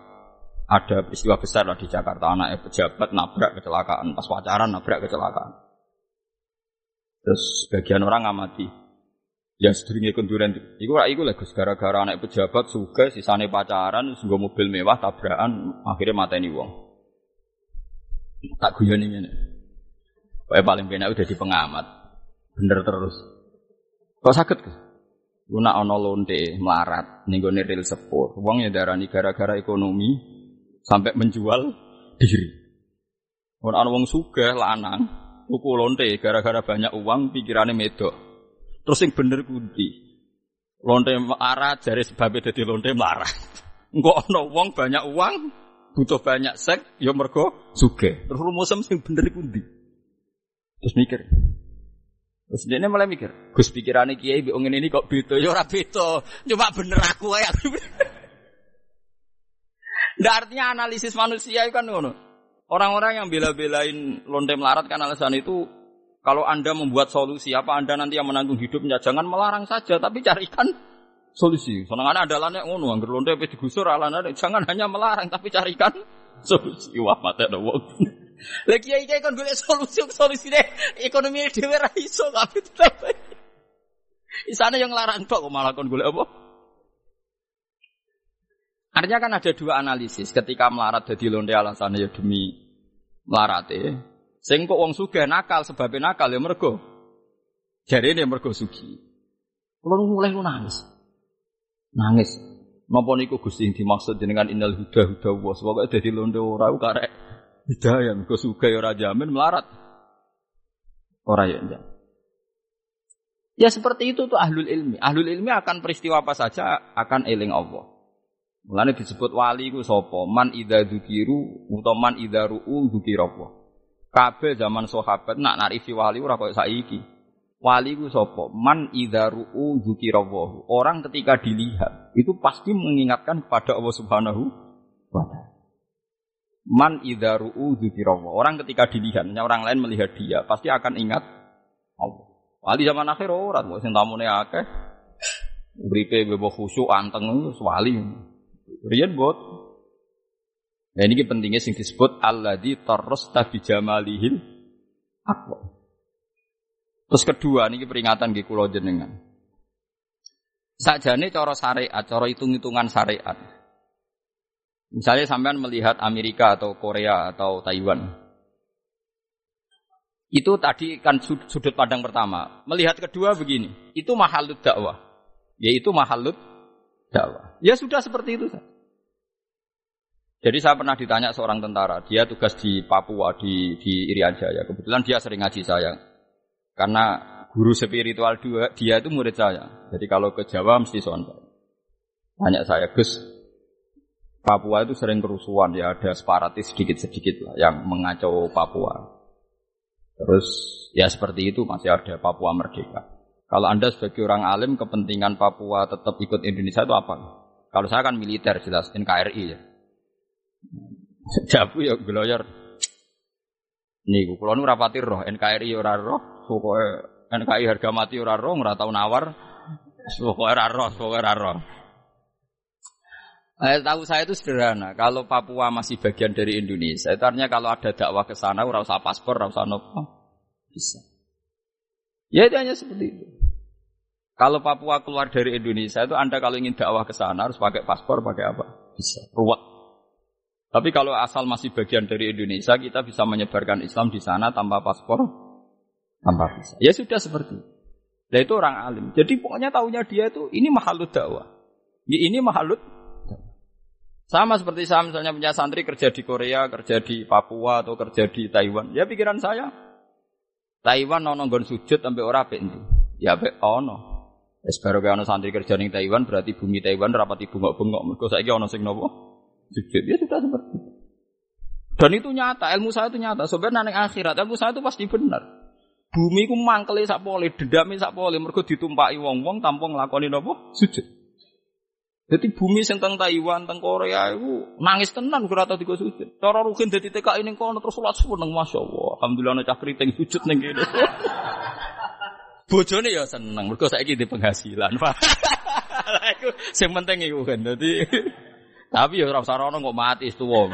ada peristiwa besar lah di Jakarta anak pejabat nabrak kecelakaan pas pacaran nabrak kecelakaan. Terus sebagian orang amati. Yang sedurunge kenduren iku rak iku lho gara-gara anak pejabat suka sisane pacaran sungguh mobil mewah tabrakan akhirnya mateni wong. Tak guyon ini. Pokoknya paling penak udah di pengamat. Bener terus. Kok sakit ke? Guna ono lonte melarat nih gue ril sepur. Uangnya darani gara-gara ekonomi sampai menjual diri. Ono wong sugih lanang tuku lonte gara-gara banyak uang pikirannya medok. Terus yang bener kunti. Lonte melarat jari sebabnya jadi lonte melarat. Enggak ono uang banyak uang butuh banyak seks, ya mergo suge. Terus rumusem sing bener iku ndi? Terus mikir. Terus dia mulai mikir, Gus pikirannya kiai bi ini kok beda, ya ora beda, cuma bener aku aja. Nggak artinya analisis manusia itu kan ngono. Orang-orang yang bela-belain lonte melarat kan alasan itu kalau Anda membuat solusi apa Anda nanti yang menanggung hidupnya jangan melarang saja tapi carikan solusi. Senengane adalane ngono, angger lonte pe digusur alane jangan hanya melarang tapi carikan solusi. Wah, mate ada wong. Lah kiai kiai kon golek solusi deh ekonomi dhewe ra iso kabeh tetep. Isane yang larang tok malah kon golek apa? Artinya kan ada dua analisis. Ketika melarat jadi lonte alasannya ya demi melarate. Sing kok wong sugih nakal sebabnya nakal ya mergo. Jari ini mergo sugi. Kalau mulai lu nangis. Nangis. Napa niku Gusti dimaksud dengan innal huda huda wa. Pokoke dadi londo ora karek hidayah mergo sugih ora jamin melarat. Ora ya enggak. Ya seperti itu tuh ahlul ilmi. Ahlul ilmi akan peristiwa apa saja akan eling Allah. Mulane disebut wali ku sapa? Man idza dzukiru utawa man idza ru'u dzukira Kabeh zaman sahabat nak narifi wali ora koyo saiki. Wali itu sopo man idharu'u dzukirawahu. Orang ketika dilihat itu pasti mengingatkan kepada Allah Subhanahu wa taala. Man idharu'u dzukirawahu. Orang ketika dilihat, orang lain melihat dia pasti akan ingat Allah. Wali zaman akhir ora kok sing tamune akeh. Uripe bebo khusyuk anteng wali. Riyen bot. Nah ini pentingnya sing disebut alladzi tarrasta bi jamalihil aqwa. Terus kedua niki peringatan nggih kula jenengan. Sakjane cara syariat, cara hitung-hitungan syariat. Misalnya sampean melihat Amerika atau Korea atau Taiwan. Itu tadi kan sudut pandang pertama. Melihat kedua begini, itu mahalut dakwah. Yaitu mahalut dakwah. Ya sudah seperti itu. Jadi saya pernah ditanya seorang tentara, dia tugas di Papua di di Irian Jaya. Kebetulan dia sering ngaji saya. Karena guru spiritual dua, dia itu murid saya. Jadi kalau ke Jawa mesti sontak. Tanya saya, Gus, Papua itu sering kerusuhan ya, ada separatis sedikit-sedikit lah yang mengacau Papua. Terus ya seperti itu masih ada Papua merdeka. Kalau Anda sebagai orang alim kepentingan Papua tetap ikut Indonesia itu apa? Kalau saya kan militer jelas NKRI ya. Jabu ya geloyor. Nih, kalau nu rapati roh NKRI ora roh, pokoke NKRI harga mati ora roh, ora tau nawar. Pokoke ora roh, pokoke ora roh. Eh, tahu saya itu sederhana. Kalau Papua masih bagian dari Indonesia, itu artinya kalau ada dakwah ke sana, ora usah paspor, ora usah nopo, bisa. Ya itu hanya seperti itu. Kalau Papua keluar dari Indonesia itu Anda kalau ingin dakwah ke sana harus pakai paspor, pakai apa? Bisa. Ruwet. Tapi kalau asal masih bagian dari Indonesia, kita bisa menyebarkan Islam di sana tanpa paspor, tanpa visa. Ya sudah seperti itu. Nah itu orang alim. Jadi pokoknya tahunya dia itu ini mahalut dakwah. Ya, ini mahalut sama seperti saya misalnya punya santri kerja di Korea, kerja di Papua atau kerja di Taiwan. Ya pikiran saya, Taiwan nono gon sujud sampai ora apik Ya apik ono. Wis baru ono santri kerja di Taiwan berarti bumi Taiwan rapati bengok-bengok. Mergo saiki ono sing nopo? Sujud. Ya sudah seperti itu. Dan itu nyata, ilmu saya itu nyata. Sebenarnya ning akhirat ilmu saya itu pasti benar. Bumi ku mangkele sak pole, dendame sak pole mergo ditumpaki wong-wong tanpa nglakoni napa? Sujud. Jadi bumi sing teng Taiwan, teng Korea itu nangis tenan kira tau digo sujud. Cara rugen dadi TKI ning kono terus salat seneng masyaallah. Alhamdulillah ana cah kriting sujud ning kene. Bojone ya seneng mergo saiki di penghasilan. Lah iku sing penting iku kan. Dadi tapi ya ora usah rono kok mati tuwa.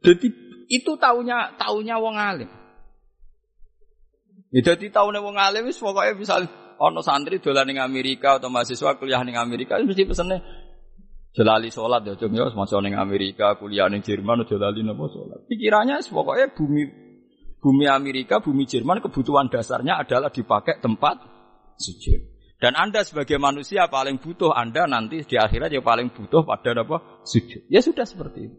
Jadi itu taunya taunya wong alim. Ya dadi taune wong alim wis pokoke bisa ono santri dolan ning Amerika atau mahasiswa kuliah ning Amerika mesti pesene Jelali sholat ya cung ya masuk ning Amerika kuliah ning Jerman aja lali napa sholat. Pikirannya pokoknya bumi bumi Amerika, bumi Jerman kebutuhan dasarnya adalah dipakai tempat sujud. Dan Anda sebagai manusia paling butuh Anda nanti di akhirat ya paling butuh pada apa? Sujud. Ya sudah seperti itu.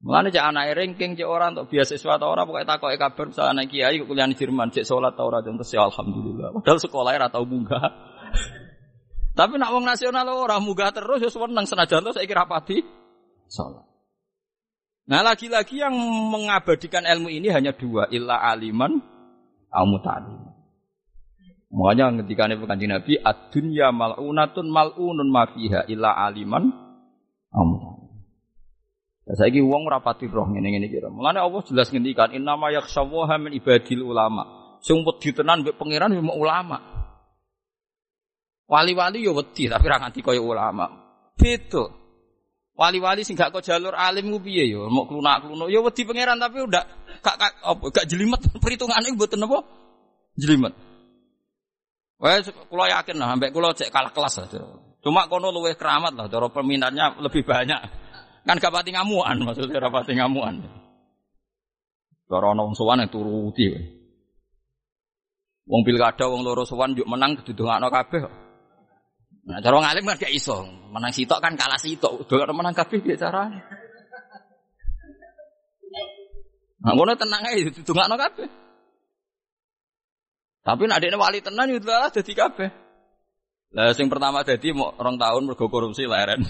Mulane cek anak ranking cek orang untuk beasiswa atau orang pokoknya takoke kabar misalnya anak kiai kuliah di Jerman cek sholat atau orang contoh ya alhamdulillah. Padahal sekolahnya atau munggah. Tapi nak wong nasional orang munggah terus ya seneng senajan tuh saya kira pati sholat. Nah lagi-lagi yang mengabadikan ilmu ini hanya dua, illa aliman, au muta'alim. Makanya ketika ini kanjeng Nabi, ad-dunya mal'unatun mal'unun ma fiha illa aliman amun. Ya saiki wong ora pati roh ngene-ngene iki. Mulane Allah jelas ngendikan innama yakhshawaha min ibadil ulama. Sing wedi tenan mbek pangeran ya ulama. Wali-wali ya wedi tapi ora nganti kaya ulama. Beda. Wali-wali sing gak kok jalur alim ku piye ya? Mau klunak-klunuk ya wedi pangeran tapi udah gak gak, gak jelimet perhitungane mboten apa? Jelimet. Wah, kulo yakin lah, sampai kulo cek kalah kelas lah. Cuma kono luweh keramat lah, cara peminatnya lebih banyak. Kan gak pati ngamuan, maksudnya gak pati ngamuan. Cara ana wong sowan turuti. Wong pilkada wong loro sowan yuk menang didongakno kabeh. Nah, cara ngalim kan gak iso. Menang sitok kan kalah sitok. Dongakno menang kabeh piye carane? Nah, ngono tenang ae didongakno kabeh. Tapi nak adiknya wali tenan itu lah jadi kabeh. Lah sing pertama jadi mau orang tahun mergo korupsi leren.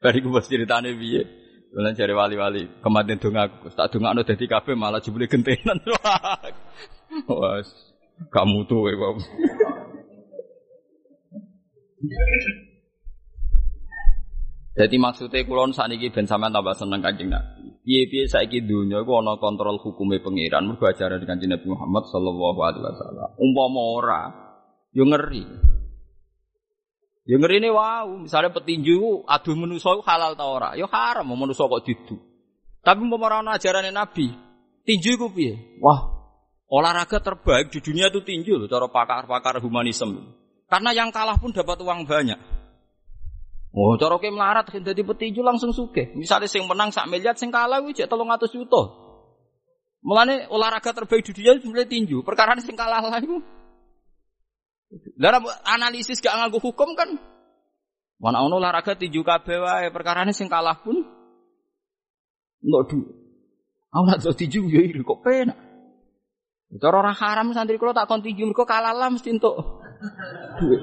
Bariku bos ceritane piye? Bulan cari wali-wali kematian dong aku, tak dong aku jadi kabeh malah jebule gentenan. Wah, kamu tuh ya Jadi maksudnya kulon saat ini ben sampean tambah seneng kanjeng Nabi. Piye-piye saiki dunya iku ana kontrol hukume pangeran mergo ajaran kanjeng Nabi Muhammad sallallahu alaihi wasallam. Umpama ora, yo ngeri. Ngeri ne wow, misalnya petinju adu manusa halal ta ora? Yo haram manusa kok didu. Tapi umpama ora ana ajarane Nabi, tinju iku piye? Wah, olahraga terbaik di dunia itu tinju loh, cara pakar-pakar humanisme. Karena yang kalah pun dapat uang banyak. Oh, cara ke melarat dadi petinju langsung suke. Misalnya sing menang sak miliar, sing kalah wis jek 300 juta. Mulane olahraga terbaik di dunia sebenarnya tinju. Perkara sing kalah lah iku. Lah analisis gak nganggo hukum kan. Mana ono olahraga tinju kabeh wae, perkara sing kalah pun enggak du. Aku nak tinju yo iri kok penak. Cara orang haram santri kula tak kon tinju mergo kalah lah mesti entuk duit.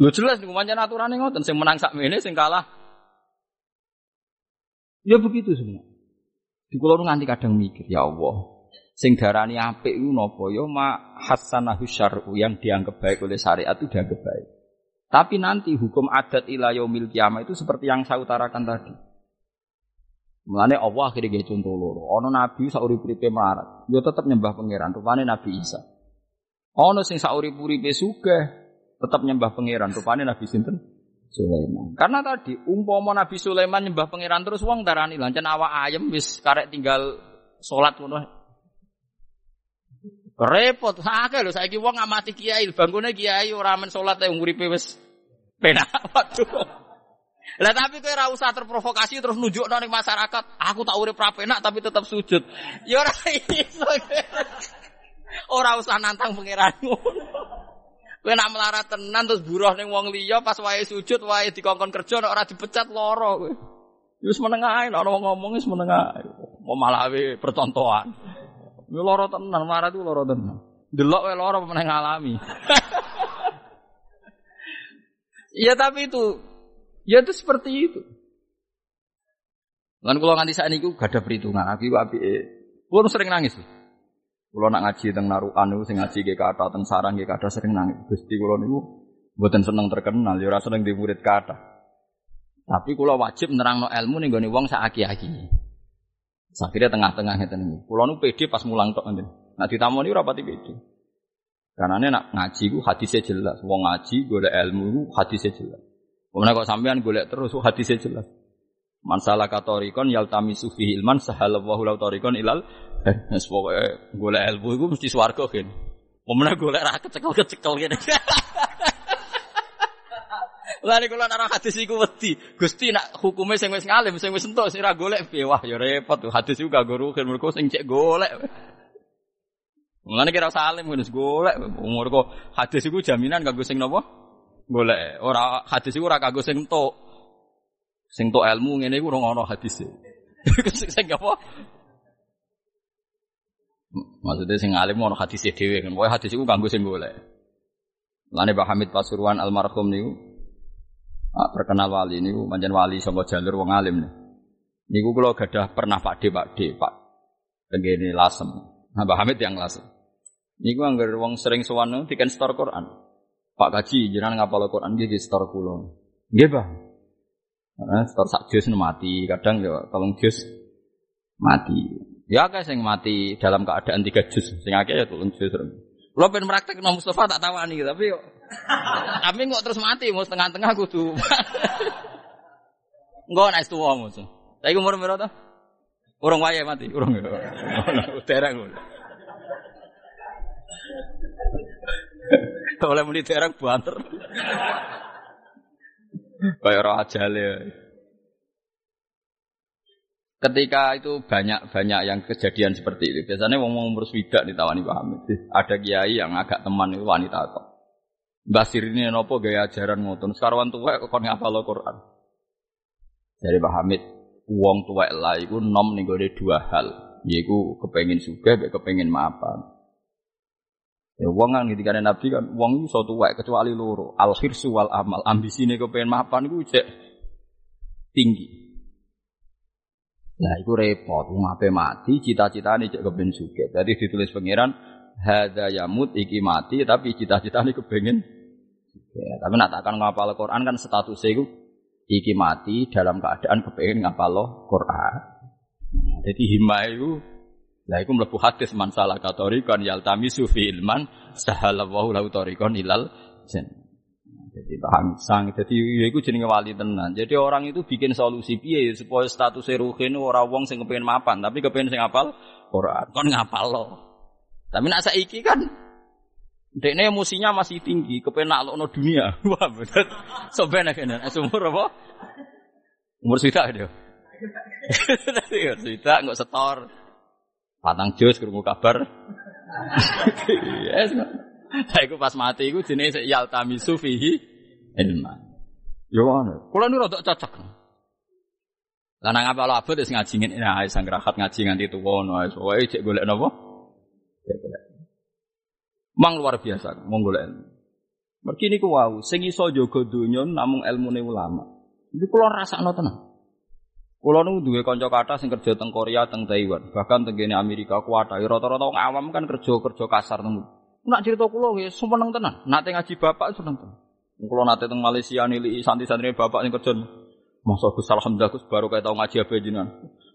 Lho jelas niku pancen aturane ngoten sing menang sak mene sing kalah. Ya begitu semua. Di kula nganti kadang mikir, ya Allah, sing darani apik iku napa ya ma hasanahu syar'u yang dianggap baik oleh syariat itu dianggap baik. Tapi nanti hukum adat ila yaumil kiamah itu seperti yang saya utarakan tadi. Mulane Allah akhirnya gaya contoh loro. Ono nabi saurip-uripe melarat, yo tetap nyembah pangeran, rupane Nabi Isa. Ono sing saurip-uripe sugih, tetap nyembah pangeran, rupane Nabi sinten? Sulaiman. Karena tadi umpama Nabi Sulaiman nyembah pangeran terus wong darani lancen awak ayam wis karek tinggal salat ngono. Repot akeh lho saiki wong ngamati kiai, bangkune kiai ora men salat e uripe wis penak. Waduh. Lah tapi kowe ora usah terprovokasi terus nunjukno ning masyarakat, aku tak urip ra tapi tetap sujud. Ya ora iso. Ora usah nantang pangeranmu. Kowe nak melarat tenan terus buruh ning wong liya pas wae sujud wae dikongkon kerja nek ora dipecat lara kowe. Wis meneng ae nek ngomong wis. Mau malah percontohan. Yo lara tenan, marah itu lara tenan. Delok wae lara meneng ngalami. Iya tapi itu ya itu seperti itu. Lan kula nganti saat niku gak ada perhitungan. Aku apike. Kula sering nangis. Kulo nak ngaji teng narukan niku sing ngaji ge kata teng sarang ge kata sering nangis. Gusti kulo niku mboten seneng terkenal, ya ora seneng di murid kata. Tapi kulo wajib nerangno ilmu ning gone wong sak aki-aki. Akhirnya tengah-tengah ngeten niku. Kulo nu pede pas mulang tok ngeten. Nah ditamoni ora pati pede. Karena nak ngaji ku hadisnya jelas. Wong ngaji golek ilmu ku hadisnya jelas. Kemudian kok sampean golek terus hadisnya jelas. Mansalah katorikon yaltami sufi ilman sahalallahu lau torikon ilal Wes pokoke golek ilmu iku mesti swarga kan. Pemenang golek ra kecekel-kecekel kene. Lha kula nara hadis iku wedi. Gusti nak hukume sing wis ngalim, sing wis entuk sing ra golek wah ya repot tuh. Hadis iku gak rugen mergo sing cek golek. Mulane kira usah alim wis golek. Umur kok hadis iku jaminan kanggo sing napa? Golek. Ora hadis iku ora kanggo sing entuk. Sing entuk ilmu ngene iku ora ono hadis. Sing apa? Maksudnya sing alim ono hadis dhewe kan. Pokoke hadis iku kanggo sing golek. Lane Pak Hamid Pasuruan almarhum niku ah, terkenal wali niku pancen wali saka jalur wong alim nih. Niku kula gadah pernah Pak D Pak D Pak tengene lasem. Nah Pak Hamid yang lasem. Niku anggar wong sering sowan diken store Quran. Pak Kaji jenengan ngapal Quran nggih di store kula. Nggih, Pak. Nah, store sak jus mati, kadang ya tolong jus mati. Ya akeh sing mati dalam keadaan tiga juz, sing akeh ya tulung juz. Lo pengen praktek no Mustafa tak tawani tapi yo tapi kok terus mati mau setengah-tengah kudu. Enggak naik tua musuh. Tapi umur berapa tuh? Orang waya mati, ya. Terang. Oleh muni terang banter. Kayak roh ajale. Ketika itu banyak-banyak yang kejadian seperti itu. Biasanya wong umur swidak ditawani paham. Ada kiai yang agak teman itu wanita atau Basir ini nopo gaya ajaran ngoten. Sekarang tua kok kon ngapal Quran. Dari Pak Hamid, wong tua lah iku nom ning dua hal. Yaiku kepengin juga, kepengin maafan. Ya wong kan ketika Nabi kan wong iso tuwek kecuali loro, al hirsu wal amal. Ambisine kepengin maafan iku cek tinggi. Nah, itu repot. Wong ape mati, cita-citane cek kepengin sugih. Jadi ditulis pangeran hadza yamut iki mati tapi cita-citane kepengin ya, tapi nak takkan ngapal Quran kan statusnya itu iki mati dalam keadaan kepengin ngapal Quran. Jadi himma itu lah iku mlebu hadis man salah katorikan yaltami sufi ilman sahalallahu lahu tariqan ilal jannah. Jadi paham sang. Jadi ya itu jenenge wali tenan. Jadi orang itu bikin solusi piye supaya status ruhin ora wong sing kepengin mapan, tapi kepengin sing apal Quran. Kon ngapal lo. Tapi nak saiki kan Dekne emosinya masih tinggi, kepengen naklokno dunia. Wah, bener. Sobene kene. Umur apa? Umur sita dia. Umur sita nggak setor. Patang jos krungu kabar. Yes. Saya iku pas mati iku jenenge yaltamisu fihi ilman. Yo ngono. Kula nu rada cocok. Lah nang apa abot wis ngaji ngene nah sang rahat ngaji nganti tuwa ngono pokoke cek golek napa? Cek golek. Mang luar biasa, mau golek ilmu. Mergi niku wau, sing iso jaga donya namung ilmune ulama. Iki kula rasakno tenan. Kula nu duwe kanca kathah sing kerja teng Korea, teng Taiwan, bahkan teng Amerika kuat rata-rata wong awam kan kerja-kerja kasar teng. Nak cerita kula nggih seneng tenan. Nate ngaji bapak seneng tenan. Kula nate teng Malaysia nilai santri-santri bapak sing kerja. Masa Gus alhamdulillah Gus baru kayak tau ngaji apa jenengan.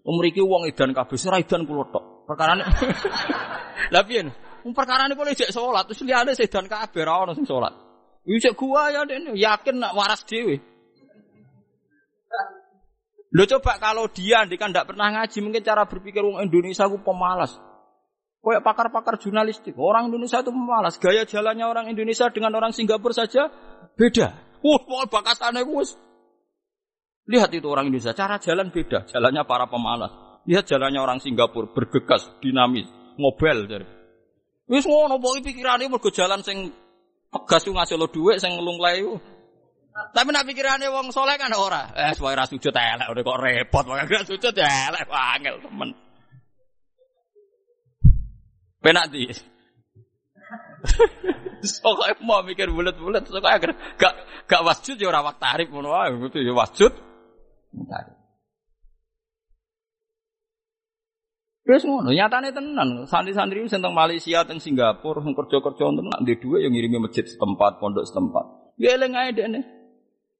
Umriki wong edan kabeh, ora edan kula tok. Perkarane Lah piye? Perkarane kula ijek salat, terus liyane sedan kabeh ora ono sing salat. Ijek gua ya dene yakin nak waras dhewe. Lo coba kalau dia kan tidak pernah ngaji, mungkin cara berpikir orang Indonesia itu pemalas. Kayak pakar-pakar jurnalistik, orang Indonesia itu pemalas. Gaya jalannya orang Indonesia dengan orang Singapura saja beda. Wah, mau bakasannya gus. Lihat itu orang Indonesia, cara jalan beda. Jalannya para pemalas. Lihat jalannya orang Singapura, bergegas, dinamis, ngobel. Jadi. Wis ngono, pokoke pikirane mergo jalan sing Pegas ku ngasih lo duit sing ku. Tapi nak pikirane wong soleh kan ora. Eh, supaya ra sujud elek kok repot, gak sujud elek angel temen. Penak di. Soalnya mau mikir bulat-bulat, soalnya gak gak wasjud ya ora wak tarif ngono wae, itu ya wasjud. Terus ngono, nyatane tenan. Santri-santri sing teng Malaysia, teng Singapura, sing kerja-kerja tenan ndek dhuwit yang ngirimi masjid setempat, pondok setempat. Ya eling ae dekne.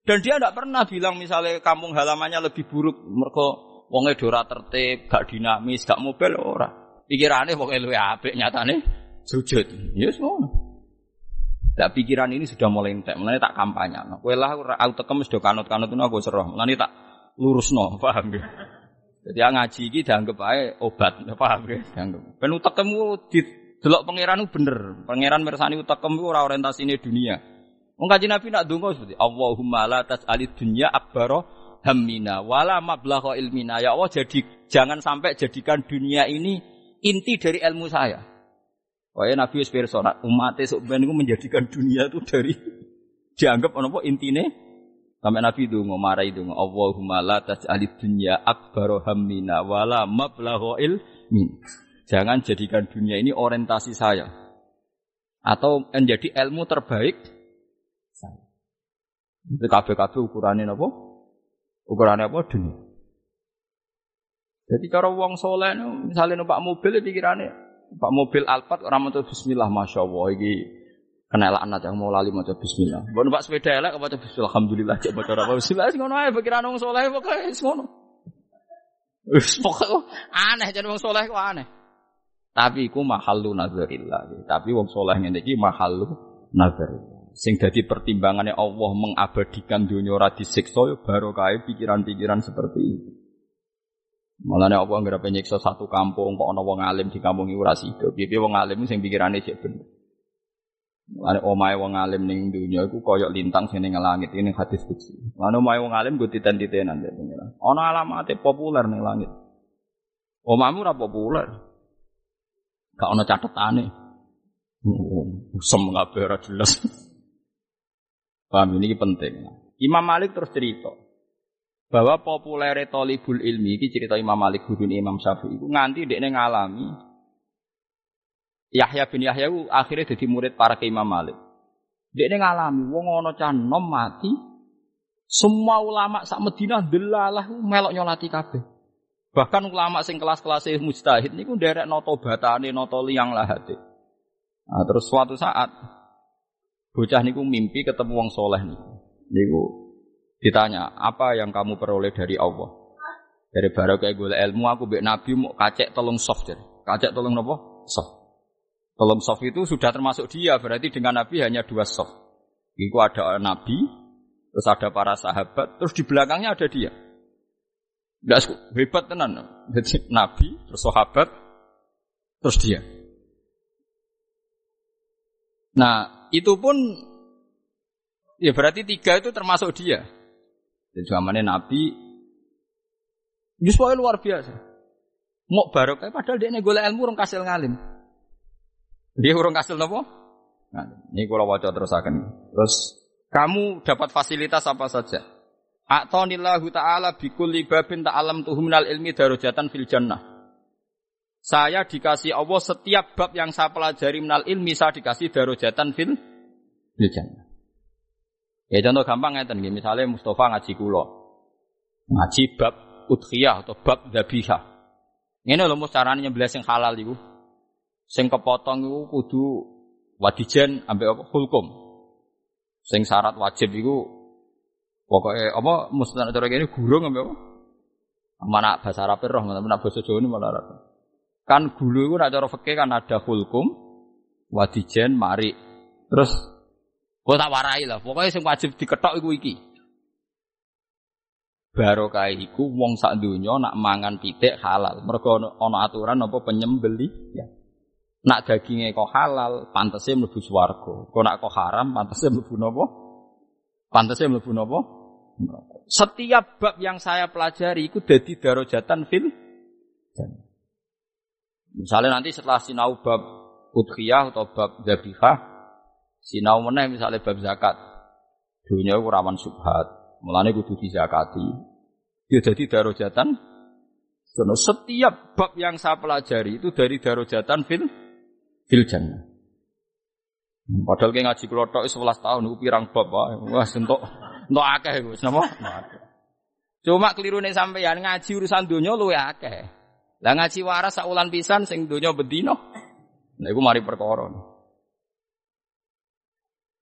Dan dia tidak pernah bilang misalnya kampung halamannya lebih buruk mereka wonge ora tertib, gak dinamis, gak mobil ora. Pikirane wong luwih apik nyatane sujud. Ya yes, ngono. Nah, pikiran ini sudah mulai entek, mulai tak kampanye. Kowe lah aku tekem wis do kanut-kanut aku serah. Mulane tak lurusno, paham ya? Jadi ngaji iki dianggap ae obat, paham ya? Dianggap. Ben utekmu di delok pangeran bener. Pangeran mirsani utekem iku ora orientasine dunia. Wong kanjeng Nabi nak donga seperti Allahumma la tas'alid dunya akbaro hammina wala mablagha ilmina. Ya Allah jadi jangan sampai jadikan dunia ini inti dari ilmu saya. Wah Nabi wis pirsa umat sok ben menjadikan dunia itu dari dianggap apa intine Sampai Nabi itu ngomara itu Allahumma la taj'alid dunya akbar hammina wala mablagha. Jangan jadikan dunia ini orientasi saya. Atau menjadi ilmu terbaik saya. Itu kabeh-kabeh ukurannya apa? Ukurannya apa? Dunia. Jadi cara wong soleh misalnya numpak mobil pikirannya Pak mobil Alphard orang mau bismillah masya Allah ini kena laknat yang mau lali maca bismillah. Mbok numpak sepeda elek maca bismillah alhamdulillah cek maca apa bismillah ngono ae pikiran wong saleh pokoke wis ngono. Wis pokoke aneh jadi wong saleh kok aneh. Tapi iku mahallu nazarillah. Tapi wong saleh ngene iki mahallu nazarillah. Sing dadi pertimbangannya Allah mengabadikan dunia ora disiksa ya barokah pikiran-pikiran seperti itu. Malah Allah nggak penyiksa satu kampung kok ana wong alim di kampung iku ora sida. Piye wong alim sing pikirane cek bener. Lane omahe wong alim ning dunya iku koyok lintang sing ning langit ini hadis fiksi. Lane omahe wong alim go titen-titenan dek pengira. Ana alamate populer ning langit. Omamu ora populer. Gak ana catetane. Usem kabeh ora jelas. Paham ini penting. Imam Malik terus cerita bahwa populer tolibul ilmi ini cerita Imam Malik guru Imam Syafi'i itu nganti dekne ngalami Yahya bin Yahya itu akhirnya jadi murid para ke Imam Malik. Ini ngalami, wong ono cah mati, semua ulama sak Medina delalah melok nyolati kabeh. Bahkan ulama sing kelas-kelas mujtahid niku nderek noto batane, noto liang lahate. Nah, terus suatu saat bocah niku mimpi ketemu wong soleh niku. Niku ditanya, apa yang kamu peroleh dari Allah? Dari barokah gue ilmu aku bek nabi mau kacek tolong soft jadi. Kacek tolong nopo? Soft. Tolong soft itu sudah termasuk dia, berarti dengan Nabi hanya dua soft. Itu ada Nabi, terus ada para sahabat, terus di belakangnya ada dia. Tidak hebat tenan. Jadi Nabi, terus sahabat, terus dia. Nah, itu pun ya berarti tiga itu termasuk dia. Jadi zamannya Nabi, justru luar biasa. Mau barokah padahal dia golek ilmu orang kasil ngalim. Dia urung kasil nopo? Nah, ini kalau wajah terus akan. Terus kamu dapat fasilitas apa saja? A'tonillahu ta'ala bikulli babin ta'alam minal ilmi darujatan fil jannah. Saya dikasih Allah setiap bab yang saya pelajari minal ilmi saya dikasih darujatan fil, fil jannah. Ya contoh gampang ngeten nggih, misale Mustafa ngaji kula. Ngaji bab udhiyah atau bab dzabihah. Ngene lho mus carane nyembelih sing halal iku. Sing kepotong iku kudu wadijen ambek apa hulkum. Sing syarat wajib iku pokoknya apa mustahil cara ini gurung ambek apa? Mana bahasa Arab roh, mana bahasa Jawa ini malah Arab. Kan gulu itu nak cara fikih kan ada hulkum, wadijen, mari. Terus Gue tak warai lah. Pokoknya sing wajib diketok iku iki. Barokah iku wong sak donya nak mangan pitik halal. Mergo ana aturan apa penyembeli ya. Nak dagingnya kok halal, pantasnya mlebu swarga. Kok nak kok haram, pantasnya mlebu napa? Pantasnya mlebu napa? Setiap bab yang saya pelajari itu jadi darojatan fil Misalnya nanti setelah sinau bab udhiyah atau bab zabihah, Sinau meneh misalnya bab zakat. Dunia itu rawan subhat. Mulane kudu dizakati. Ya jadi darojatan. Karena setiap bab yang saya pelajari itu dari darojatan fil fil jannah. Padahal kayak ngaji kelotok 11 tahun itu pirang bab wah sentok entuk akeh iku napa? Cuma keliru nih sampeyan ngaji urusan dunia luwe akeh. Lah ngaji waras saulan pisan sing dunia bedino. Nah iku mari perkara.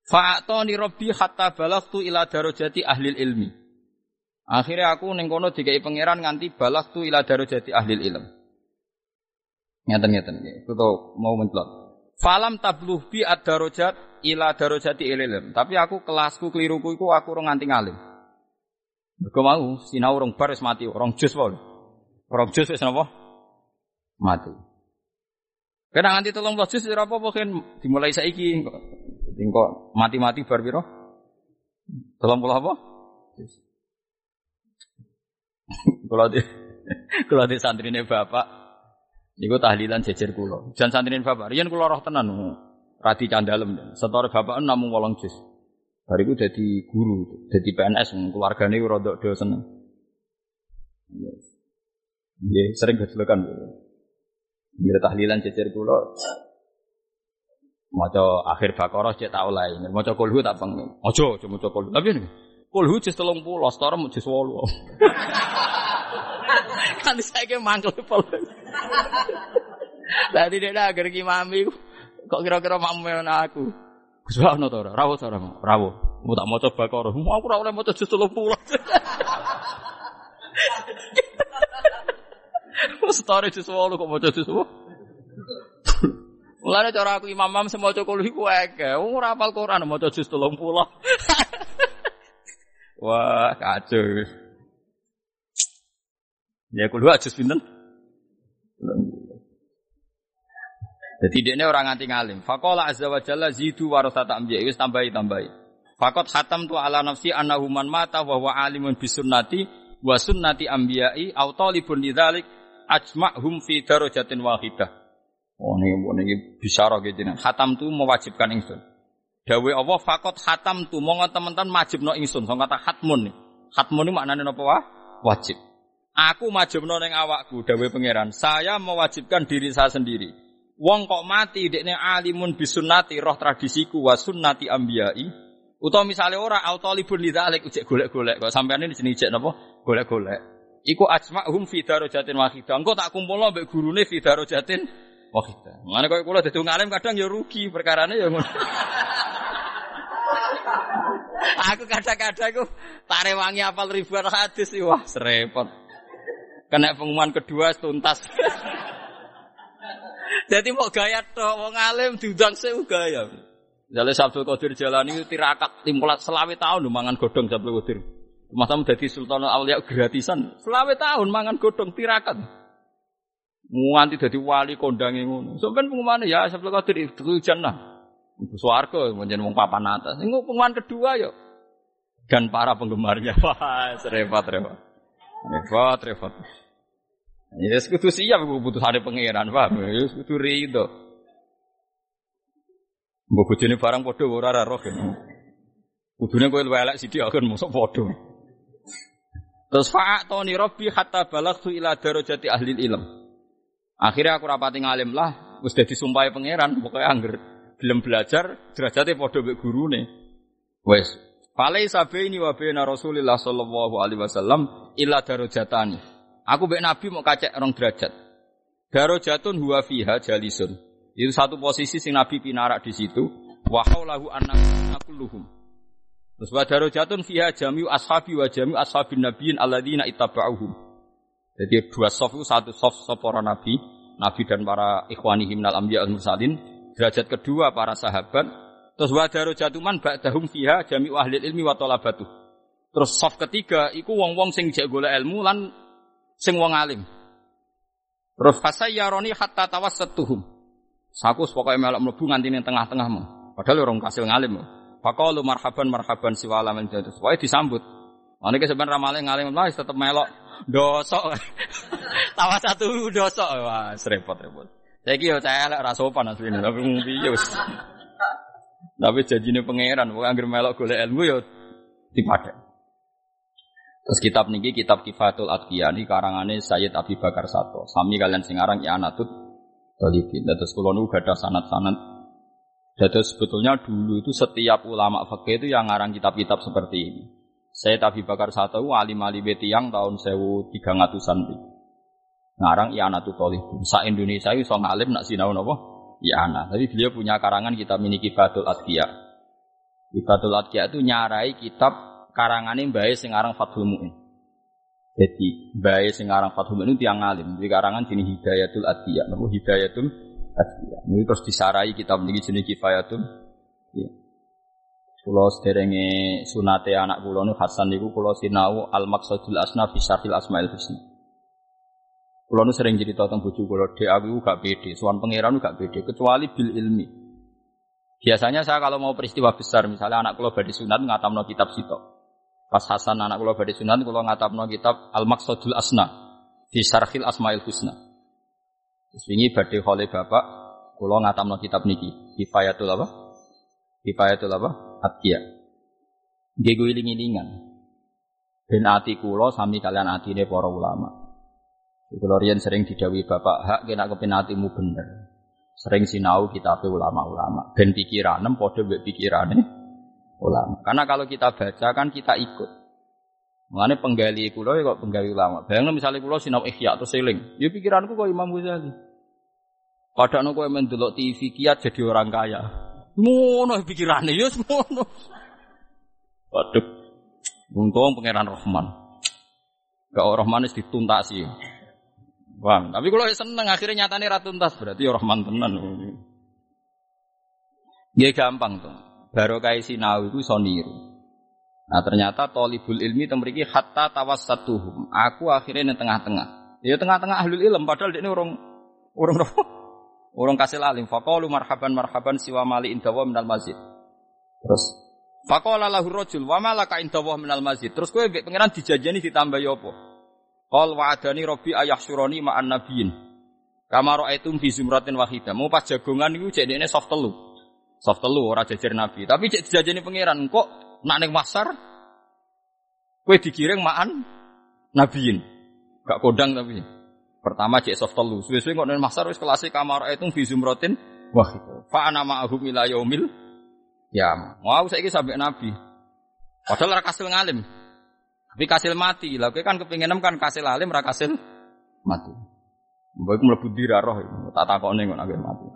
Fa'atoni robbi hatta balagtu ila darajati ahli ilmi. Akhirnya aku ning kono dikai pangeran nganti balagtu ila darajati ahli ilm. Ngeten ngeten Itu tuh mau mencelot. Falam tabluh bi ad-darajat ila darajati ilm. Tapi aku kelasku keliruku iku aku ora nganti ngalim. Mergo mau sinau rong bar wis mati, rong jus wae. Rong jus wis napa? Mati. Kena nganti tolong jus ora apa-apa kan dimulai saiki kok mati-mati bar piro? Tolong puluh apa? Kalau di kalau di santrine bapak, niku tahlilan jejer kulo. Jan santrine bapak, riyen kulo roh tenan, radi candalem. Setore bapak namung wolong jus. Bariku jadi guru, jadi PNS, keluargane rodok do seneng. Iya, sering gejelekan. Bila tahlilan jejer kulo, Maca akhir Baqarah cek tak oleh. Maca kulhu tak pengen. Ojo, cuma maca kulhu. Tapi ini kulhu jus 30, setara mau jus 8. Kan saiki mangkel pol. Lah tidak ada agar mami kok kira-kira mamu aku. Gus ono to ora? Rawuh ora? Rawuh. Mau tak maca Baqarah. Mau aku ora oleh maca jus 30. Setara jus 8 kok maca jus 8. Mulane cara aku imam-imam semua cokol iku akeh. Wong ora hafal Quran maca juz 30. Wah, kacau. Ya kulo juz pinten? Jadi dia ini orang nganti ngalim. Fakola azza wa jalla zidu warasata ambiya. Wis tambahi tambahi. Fakot hatam tu ala nafsi annahu man mata wa huwa alimun bisunnati wa sunnati ambiyai au talibun ajma'hum fi darajatin wahidah. Oh ini, ini bisyarah gitu nih. Hatam tu mewajibkan ingsun. Dawe Allah fakot hatam tu mau teman-teman wajib no ingsun. So kata hatmun nih. Hatmun ini maknanya apa wah? Wajib. Aku wajib no neng awakku. Dawe pangeran. Saya mewajibkan diri saya sendiri. Wong kok mati dekne alimun bisunati roh tradisiku wa sunnati ambiyai. Utawa misalnya ora autalibun lidzalik ujek golek-golek kok sampean ini jenenge ijek napa? Golek-golek. Iku ajma'hum fi darajatin wahidah. Engko tak kumpulno mbek gurune fi darajatin Oh kita. Mana kau kulo dadi ngalim kadang ya rugi perkarane ya ngono. aku kadang-kadang aku tak rewangi apal ribuan hadis wah serepot. Kena pengumuman kedua tuntas. Jadi mau gaya toh, mau ngalim diundang saya gaya. Jadi Sabtu Qadir Jalani itu tirakat timpulat selawe tahun mangan godong Sabtu Qadir. Masa jadi Sultan Aulia gratisan, selawe tahun mangan godong tirakat. Nganti dadi wali kondange ngono. Sampeyan pengumuman ya Sabtu Qadir itu jannah. Ibu swarga menjen wong papan atas. Ini pengumuman kedua yo. Dan para penggemarnya. Wah, repot repot. Repot repot. Ya kudu siap ada pangeran, Pak. Ya kudu rido. Mbok bojone barang padha ora ora roh. Kudune kowe luwih elek sithik akan mosok padha. Terus fa'atoni rabbi hatta balagtu ila darajati ahli ilm. Akhirnya aku rapati ngalim lah, wis dadi sumpahe pangeran, pokoknya angger gelem belajar derajate padha mek gurune. Wes, Falai sabaini wa baina Rasulillah sallallahu alaihi wasallam illa darajatani. Aku mbek Nabi mau kacek rong derajat. Darajatun huwa fiha jalisun. Itu satu posisi sing Nabi pinarak di situ. Wa haulahu annakulluhum. Terus wa darajatun fiha jami'u ashabi wa jami'u ashabin nabiyyin alladzina ittaba'uhum. Jadi dua soft itu satu soft soft para nabi, nabi dan para ikhwani minal anbiya al mursalin. Derajat kedua para sahabat. Terus wa darajatuman ba'dahum fiha jami'u ahli ilmi wa talabatu. Terus soft ketiga iku wong-wong sing jek golek ilmu lan sing wong alim. Terus fasayyaroni hatta tawassatuhum. Saku pokoke melok mlebu nganti ning tengah-tengahmu. Padahal orang kasil ngalim. Faqalu marhaban marhaban siwala min jadus. Pokoke disambut. Ki sampean ramale ngalim lah tetep melok dosok. Tawa satu dosok. Wah, repot-repot. Saiki yo celek ora sopan asline, tapi piye wis. Tapi janjine pangeran, pokoke anggere melok golek ilmu yo dipadek. Terus kitab niki kitab Kifatul Atqiya ini karangane Sayyid Abi Bakar Sato. Sami kalian sing aran I'anatut Talibin. Terus kula nu gadah sanad-sanad. Jadi sebetulnya dulu itu setiap ulama fakih itu yang ngarang kitab-kitab seperti ini. Sayyid Abi Bakar Sato alim alim yang tahun 1300-an ngarang I'anatut Talibin. Sa Indonesia itu so ngalim nak sinau napa? I'ana. Tapi beliau punya karangan kitab ini Kifatul Atqiya. Kifatul Atqiya itu nyarai kitab karangane mbae sing aran Fathul Muin. Jadi mbae sing aran Fathul Muin itu tiang alim. Di karangan jenis Hidayatul Adiyah. Napa Hidayatul Adiyah. Ini terus disarai kitab niki jenis Kifayatul. Ya. Kulo sederenge sunate anak kulo nu Hasan niku kulo sinau Al Maqsadul Asna fi Syarhil Asmaul Husna. Kulo nu sering cerita tentang bojo kulo, dek aku gak pede, suan pangeran gak pede kecuali bil ilmi. Biasanya saya kalau mau peristiwa besar, misalnya anak kulo badhe sunat ngatamno kitab sitok. Pas Hasan anak kula badhe sunat kula ngatapno kitab Al Maqsadul Asna di Syarhil Asmaul Husna. Terus wingi badhe khole bapak kula ngatamno kitab niki Kifayatul apa? Kifayatul apa? Atqiya. Nggih iling-ilingan. Ben ati kula sami kalian atine para ulama. Kula riyen sering didawi bapak hak kena kepen atimu bener. Sering sinau kitab ulama-ulama. Ben pikiranem padha mbek ulama. Karena kalau kita baca kan kita ikut. Mengenai penggali kulo ya kok penggali ulama. Bayangno misalnya kulo sinau ikhya atau seling, ya pikiranku kok Imam Ghazali. Padahal kowe mendelok TV kiat jadi orang kaya. Ngono pikirannya ya ngono. Waduh. Untung pangeran Rahman. Gak Rahman itu dituntasi. Bang, tapi kalau seneng akhirnya nyatanya ratuntas berarti ya Rahman tenan. Ya gampang tuh barokah sinau itu iso niru. Nah ternyata tolibul ilmi temriki hatta tawassatuhum. Aku akhirnya di tengah-tengah. Ya tengah-tengah ahlul ilm padahal ini orang orang orang kasih alim. Faqalu marhaban marhaban siwa mali indawa minal masjid. Terus Faqala lahu rajul wa malaka indawa minal masjid. Terus kowe mbek pangeran dijajani ditambah ya apa? Qal wa'adani rabbi ayahsyurani ma'an nabiyyin. Kama ra'aitum fi zumratin wahidah. Mau pas jagongan iku cek dekne soft telu. Soft telu ora jajar Nabi. Tapi cek dijajani pangeran kok nak ning pasar kowe digiring maan nabiin. Gak kodang tapi. Pertama cek soft telu. Suwe-suwe kok ning pasar wis kelas kamar itu fi zumratin wah itu. Fa ana ma'ahum ila yaumil ya. Mau saiki sampai Nabi. Padahal ora kasil ngalim. Tapi kasil mati. Lah kowe kan kepengin kan kasil alim ora kasil mati. Mbok mlebu dirarah tak takone kok nek mati.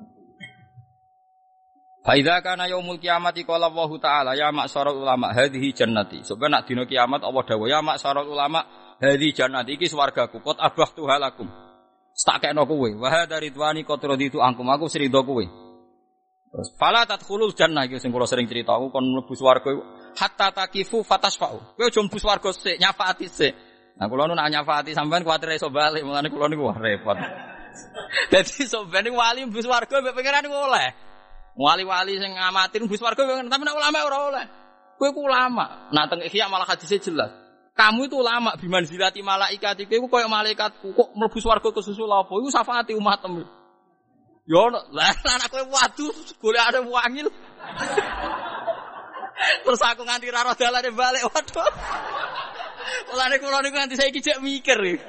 Faidha kana yaumul kiamati qala Allah taala ya maksara ulama hadhihi jannati. Sebab nak dina kiamat Allah dawuh ya maksara ulama hadhihi jannati iki swargaku kot abah tuhalakum. Tak kekno kowe. Wa hadza ridwani qad raditu angkum aku srido kowe. Terus fala tadkhulul jannah iki sing kula sering cerita aku kon mlebu swarga hatta takifu fatasfa'u. Kowe aja mlebu swarga sik nyafaati sik. Nah kula nu nak nyafaati sampean kuwatir iso bali mulane kula niku wah repot. Dadi sampean wali mlebu swarga mbek pangeran oleh. Wali-wali sing ngamatin bus warga tapi nak ulama ora oleh. Kowe ku ulama. Nah teng ihya malah hadisnya jelas. Kamu itu ulama biman zilati malaikat iku koyo malaikatku kok mlebu swarga kesusul apa? Iku syafaati umatem. Yo lah anak kowe waduh ada wangil. Terus aku nganti ra roh dalane balik waduh. Mulane kula niku nganti saiki jek mikir.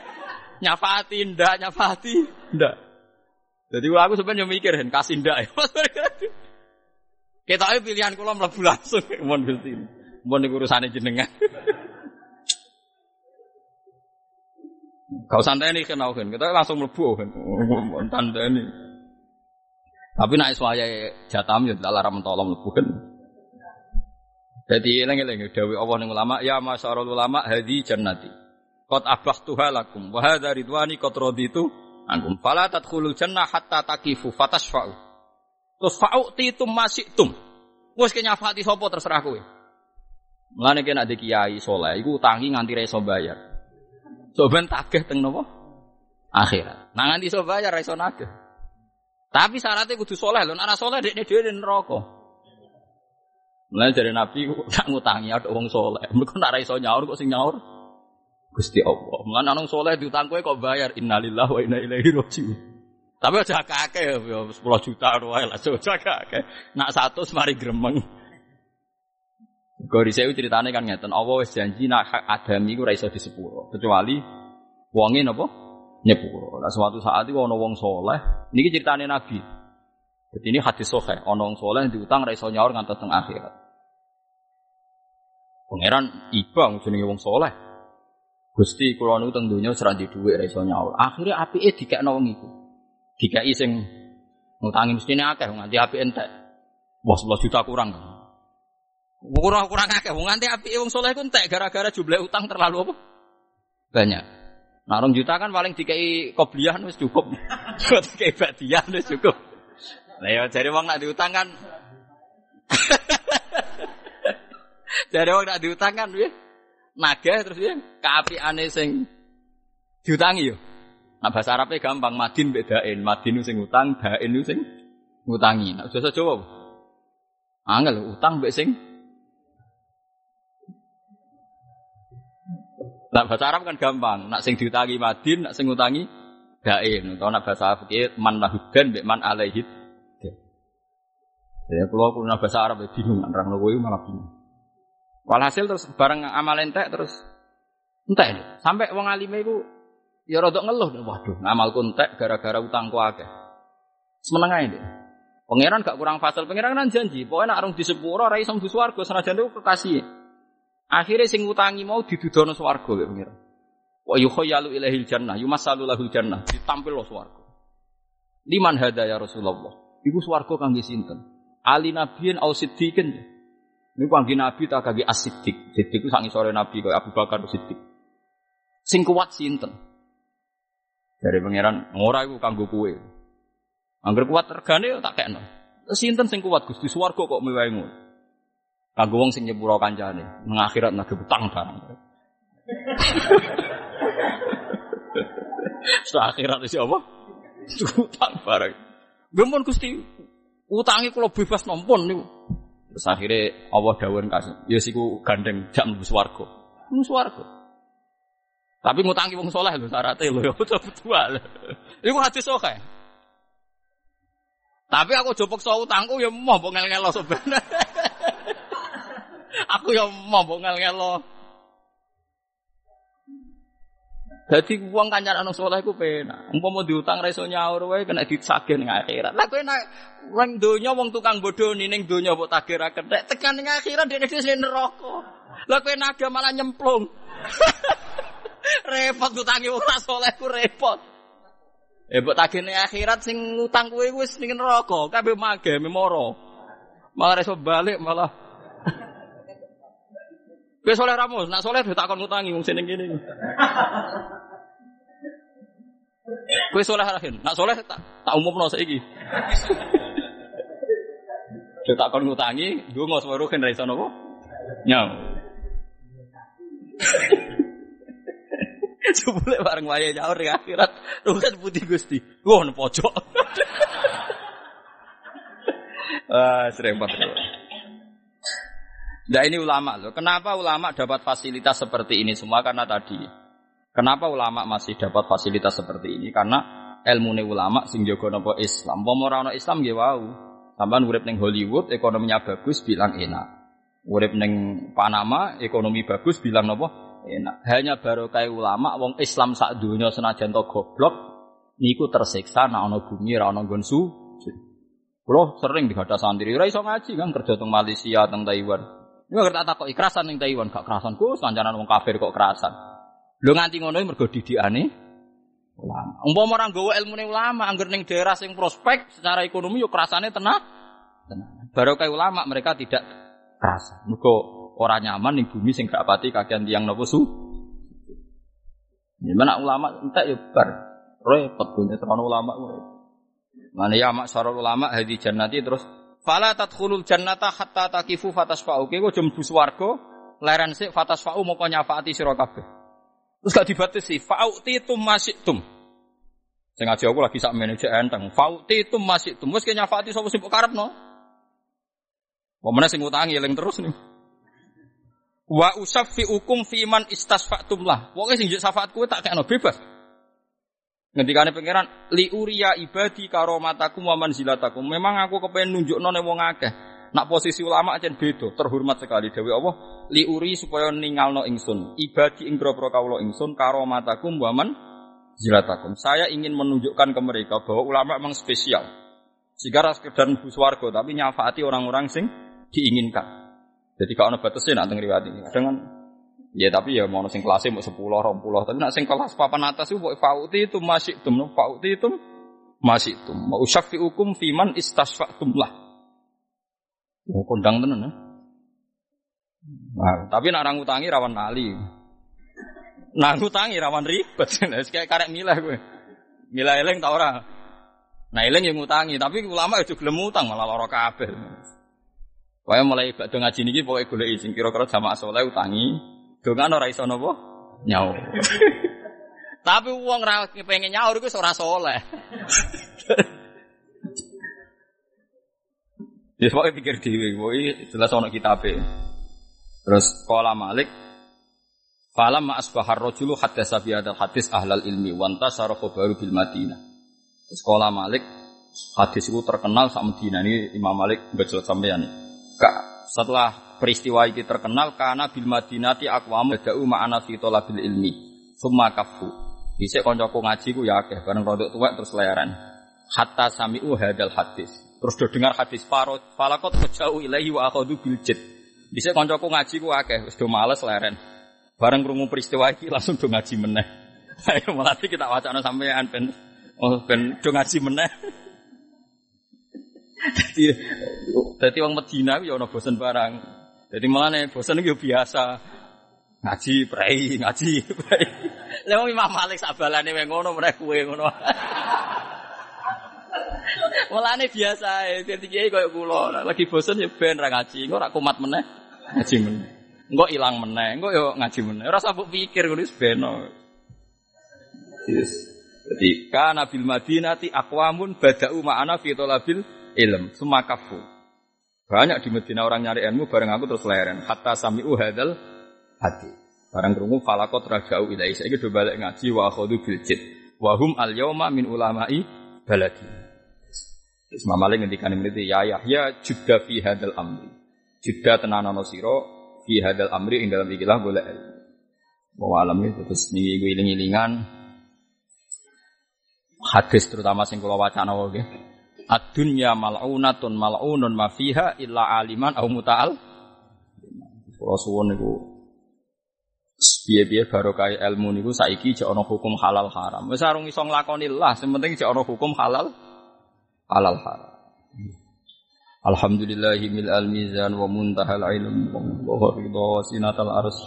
Nyafati ndak, nyafati ndak. Jadi aku sebenarnya mikir hen kasih ndak ya. Kita pilihan kula mlebu langsung mon Gusti. Mun niku jenengan. Kau santai nih kenal kan, kita langsung mlebu kan, tandani. Tapi naik suaya jatam ya tidak larang mentolong mlebu kan. Jadi eling-eling dawuh Allah ning ulama, ya masyarul ulama hadi jannati. Qad abahtuha lakum wa hadza ridwani qad raditu ankum. Fala tadkhulul jannah hatta takifu fatashfa'u. Terus fa'u'titum masiktum. Wes kenyafati sapa terserah kowe. Mulane kena kiai soleh, iku utangi nganti ra iso bayar. Soben tagih teng napa? Akhirat. Nah nganti iso bayar ra iso nagih. Tapi syaratnya kudu soleh lho, nek soleh dekne dhewe neraka. Mulane dari Nabi nak ngutangi ada wong soleh. Mereka nak ra iso nyaur kok sing nyaur. Gusti Allah. Mulane ana soleh diutang kowe kok bayar innalillahi wa inna ilaihi raji'un. Tapi aja kakek ya 10 juta wae lah aja kakek. Nak 100 mari gremeng. Gori saya ceritanya kan ngeten, Allah wis janji nak hak Adam iku ora iso disepuro, kecuali wonge napa nyepuro. Nah suatu saat itu ana wong soleh, niki ceritane Nabi. Jadi ini hadis sahih, ana wong soleh diutang ora iso nyaur akhirat. Pangeran ibang jenenge wong soleh. Gusti kula niku teng donya ora di dhuwit ora iso nyaur. Akhire apike dikekno wong iku. Dikai sing ngutangi mestine akeh nganti apike entek. Wah 10 juta kurang. Kurang kurang akeh wong nganti apike wong soleh ku entek gara-gara jumlah utang terlalu apa? Banyak. Rong juta kan paling dikai kobliyah wis cukup. dikai badiah wis cukup. Lah ya jare wong nak diutang kan Jare wong nak diutang kan piye? Nagih terus piye? Kaapiane sing diutangi yo. Nah bahasa Arabnya gampang, madin bedain, madin sing utang, dain sing ngutangi. Nah, bahasa Jawa. Angel utang mbek Nah bahasa Arab kan gampang, nak sing diutangi madin, nak sing ngutangi dain. Atau nak bahasa fikih man lahudan mbek man alaihid. Ya kalau aku bahasa Arab ya bingung, orang kowe malah bingung. Walhasil terus bareng amal entek terus entek ini. Sampai wong alime iku ya rodok ngeluh, waduh ngamalku entek gara-gara utangku akeh. Semeneng ae deh. Pangeran gak kurang fasal, pangeran kan janji, pokoknya nak arung di sepuro, rai iso mlebu swarga senajan itu kekasih. Akhirnya sing utangi mau didudono swarga ya pangeran. Wa yukhayyalu ilaihil jannah, yumasalu lahul jannah, ditampil lo swarga. Liman hada ya Rasulullah. Iku swarga kangge sinten? Ali nabiyin au siddiqin. Ini kangge nabi tak kangge as-siddiq. Siddiq sangi sore nabi kaya Abu Bakar siddiq. Sing kuat sinten? Dari pangeran, ora iku kanggo kowe. Angger kuat regane tak kekno. Sinten sing kuat Gusti swarga kok ngono. Kanggo wong sing nyepuro kancane, nang akhirat nang utang barang. Setelah akhirat iki apa? Utang barang. Gempon Gusti, utangi kula bebas nompon niku. Terus akhirnya Allah dawuh kasih, ya siku gandeng jak mlebu swarga. Mlebu swarga. Tapi ngutangi wong soleh lho syaratnya lho ya betul Iku hadis sahih. Tapi aku jopok so utangku ya mau mbok ngel-ngelo sebenarnya. aku ya mau mbok ngel-ngelo. Jadi uang kancar anu soleh ku penak. Umpama diutang ra iso nyaur wae kena disagih ning akhirat. Lah kowe nek wong donya wong tukang bodoni ning donya mbok tagih ra kethek, tekan ning akhirat dene dhewe neraka. Lah kowe malah nyemplung. repot utangi wong soleh ku repot. Eh mbok tagih ning akhirat sing utang kowe wis ning neraka, kabeh mage memoro. Malah iso balik malah Kowe soleh ramus, nak soleh ditakon ngutangi wong sing kene. Kowe soleh rahin, nak soleh tak tak umumno saiki. Ditakon ngutangi, ndonga suwe ruhin ra iso napa? Nyam. Jebule bareng wayahe nyaur di akhirat, ruhin putih Gusti. Nang pojok. Ah, serempet. Nah ini ulama loh. Kenapa ulama dapat fasilitas seperti ini semua? Karena tadi. Kenapa ulama masih dapat fasilitas seperti ini? Karena ilmu ulama sing jaga nopo Islam. Pomorano Islam gak wow. Sampai urip neng Hollywood ekonominya bagus bilang enak. Urip neng Panama ekonomi bagus bilang nopo enak. Hanya baru kayak ulama wong Islam sak dunia senajan to goblok niku tersiksa nak ono bumi ra ono gonsu. Kulo sering dikata santri, ora iso ngaji kan kerja teng Malaysia, teng Taiwan. Ini ngerti tak kok ikrasan ning Taiwan gak kerasan ku sanjaran wong kafir kok kerasan. Lho nganti ngono mergo didikane ulama. Umpama ora nggawa ilmune ulama angger ning daerah sing prospek secara ekonomi yo kerasane tenang. Tenang. Baru kayak ulama mereka tidak kerasa. Mergo ora nyaman ning bumi sing gak pati kakean tiang nopo su. Gimana ulama entek yo bar repot punya ulama Mana ya mak ulama hadi jannati terus Fala tadkhulul jannata hatta takifu fatasfa'u. Kowe aja mlebu swarga, leren sik fatasfa'u moko nyafaati sira kabeh. Terus gak dibatasi, fa'uti tum tum. Sing ngaji aku lagi sak manajer enteng. Fa'uti tum tum. Wis ke nyafaati sapa sing karepno. Pemene sing utangi eling terus nih. Wa usaffi ukum fiman istasfa'tum lah. Pokoke sing syafaat kowe tak kekno bebas. Ngendikane pangeran li uriya ibadi karomatakum wa manzilatakum. Memang aku kepengen nunjukno ning wong akeh. Nak posisi ulama aja beda, terhormat sekali dewi Allah. Li uri supaya ningalno ingsun. Ibadi ing grobro kawula ingsun karomatakum wa. Saya ingin menunjukkan ke mereka bahwa ulama memang spesial. Sehingga sekedar nubus warga, tapi nyafaati orang-orang sing diinginkan. Jadi kalau ada batasnya nak riwayat ini. Dengan Ya tapi ya mau sing kelasnya mau sepuluh, puluh. Tapi nak sing kelas papan atas itu fauti itu masih tum, fauti itu masih tum. Mau syafi hukum fiman istasfa'tum lah. Mau kondang tenan ya. Nah, tapi nak orang utangi rawan nali. Nah utangi rawan ribet. Kayak karek milah gue. Milah eleng tau orang. Nah eleng yang ngutangi, tapi ulama itu gelem utang malah loro kabeh. Pokoknya mulai bakdo ngaji niki pokoknya golek sing kira-kira jamaah saleh utangi, Dongan ora iso napa? Nyaur. Tapi wong ra pengen nyaur iku ora soleh. Ya pokoknya pikir dhewe, pokoknya jelas ana kitabe. Terus qala Malik Falam ma asbahar rajulu hatta sabi hadal hadis ahlal ilmi wa antasara baru bil Madinah. Terus qala Malik hadis itu terkenal sak Madinah ini Imam Malik mbajel sampeyan. Kak setelah peristiwa ini terkenal karena bil Madinati aqwam badau ma'ana fi talabil ilmi. Summa kafu. Bisa koncoku ngaji ku ya akeh bareng rodok tuwek terus layaran. Hatta sami'u hadal hadis. Terus do dengar hadis parot falakot jauh ilahi wa akhadhu bil jid. Koncoku ngaji ku akeh wis do males leren. Bareng krungu peristiwa iki langsung do ngaji meneh. Ayo melatih kita wacana sampean ben oh ben do ngaji meneh. Jadi, jadi orang Medina ya ono bosen barang. Jadi malah nih bosan itu biasa ngaji prei ngaji prei. Lewat Imam Malik sabalane wae ngono mereka kue ngono. Malah nih biasa jadi kiai koyo kula lagi bosan ya ben ra ngaji, engko ra kumat meneh ngaji meneh. Engko ilang meneh, engko yo ngaji meneh. Ora usah pikir ngono wis ben. Yes. Jadi kana bil Madinati aqwamun bada'u ma'ana fi talabil ilm, sumakafu. Banyak di Medina orang nyari ilmu bareng aku terus leren. Hatta sami'u hadal hati. Barang kerungu falakot rajau ilai. Saya itu balik ngaji wa akhodu biljid. Wahum al yawma min ulama'i baladi. Isma Malik ngendikan ini ya Yahya judda fi hadal amri. Judda tenanono siro fi hadal amri ing dalam ikilah boleh ilmu. Bahwa alam itu terus nih iling-ilingan hadis terutama sing kula wacana wae. Ad-dunya mal'unatun mal'unun ma fiha illa aliman au muta'al. Kula suwun niku piye-piye barokah ilmu niku saiki jek ana hukum halal haram. Wis arung iso nglakoni lah, sing penting jek ana hukum halal halal haram. Alhamdulillahi mil al mizan wa muntahal ilm wa ridha sinatal ars.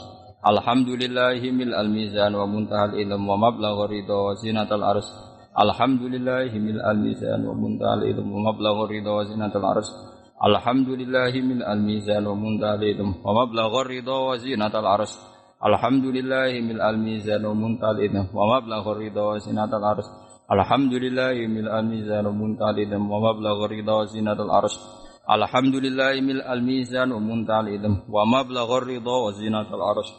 Alhamdulillahi mil al mizan wa muntahal ilm wa mablagh ridha sinatal ars. Alhamdulillahi mil al-mizan wa muntal ilm wa mablagh ridha wa zinatul arsh. Alhamdulillahi mil al-mizan wa muntal ilm wa mablagh ridha wa zinatul arsh. Alhamdulillahi mil al-mizan wa muntal ilm wa mablagh ridha wa zinatul arsh. Alhamdulillahi mil al-mizan wa muntal ilm wa mablagh ridha wa zinatul arsh. Alhamdulillahi mil al-mizan wa muntal ilm wa mablagh ridha wa zinatul arsh.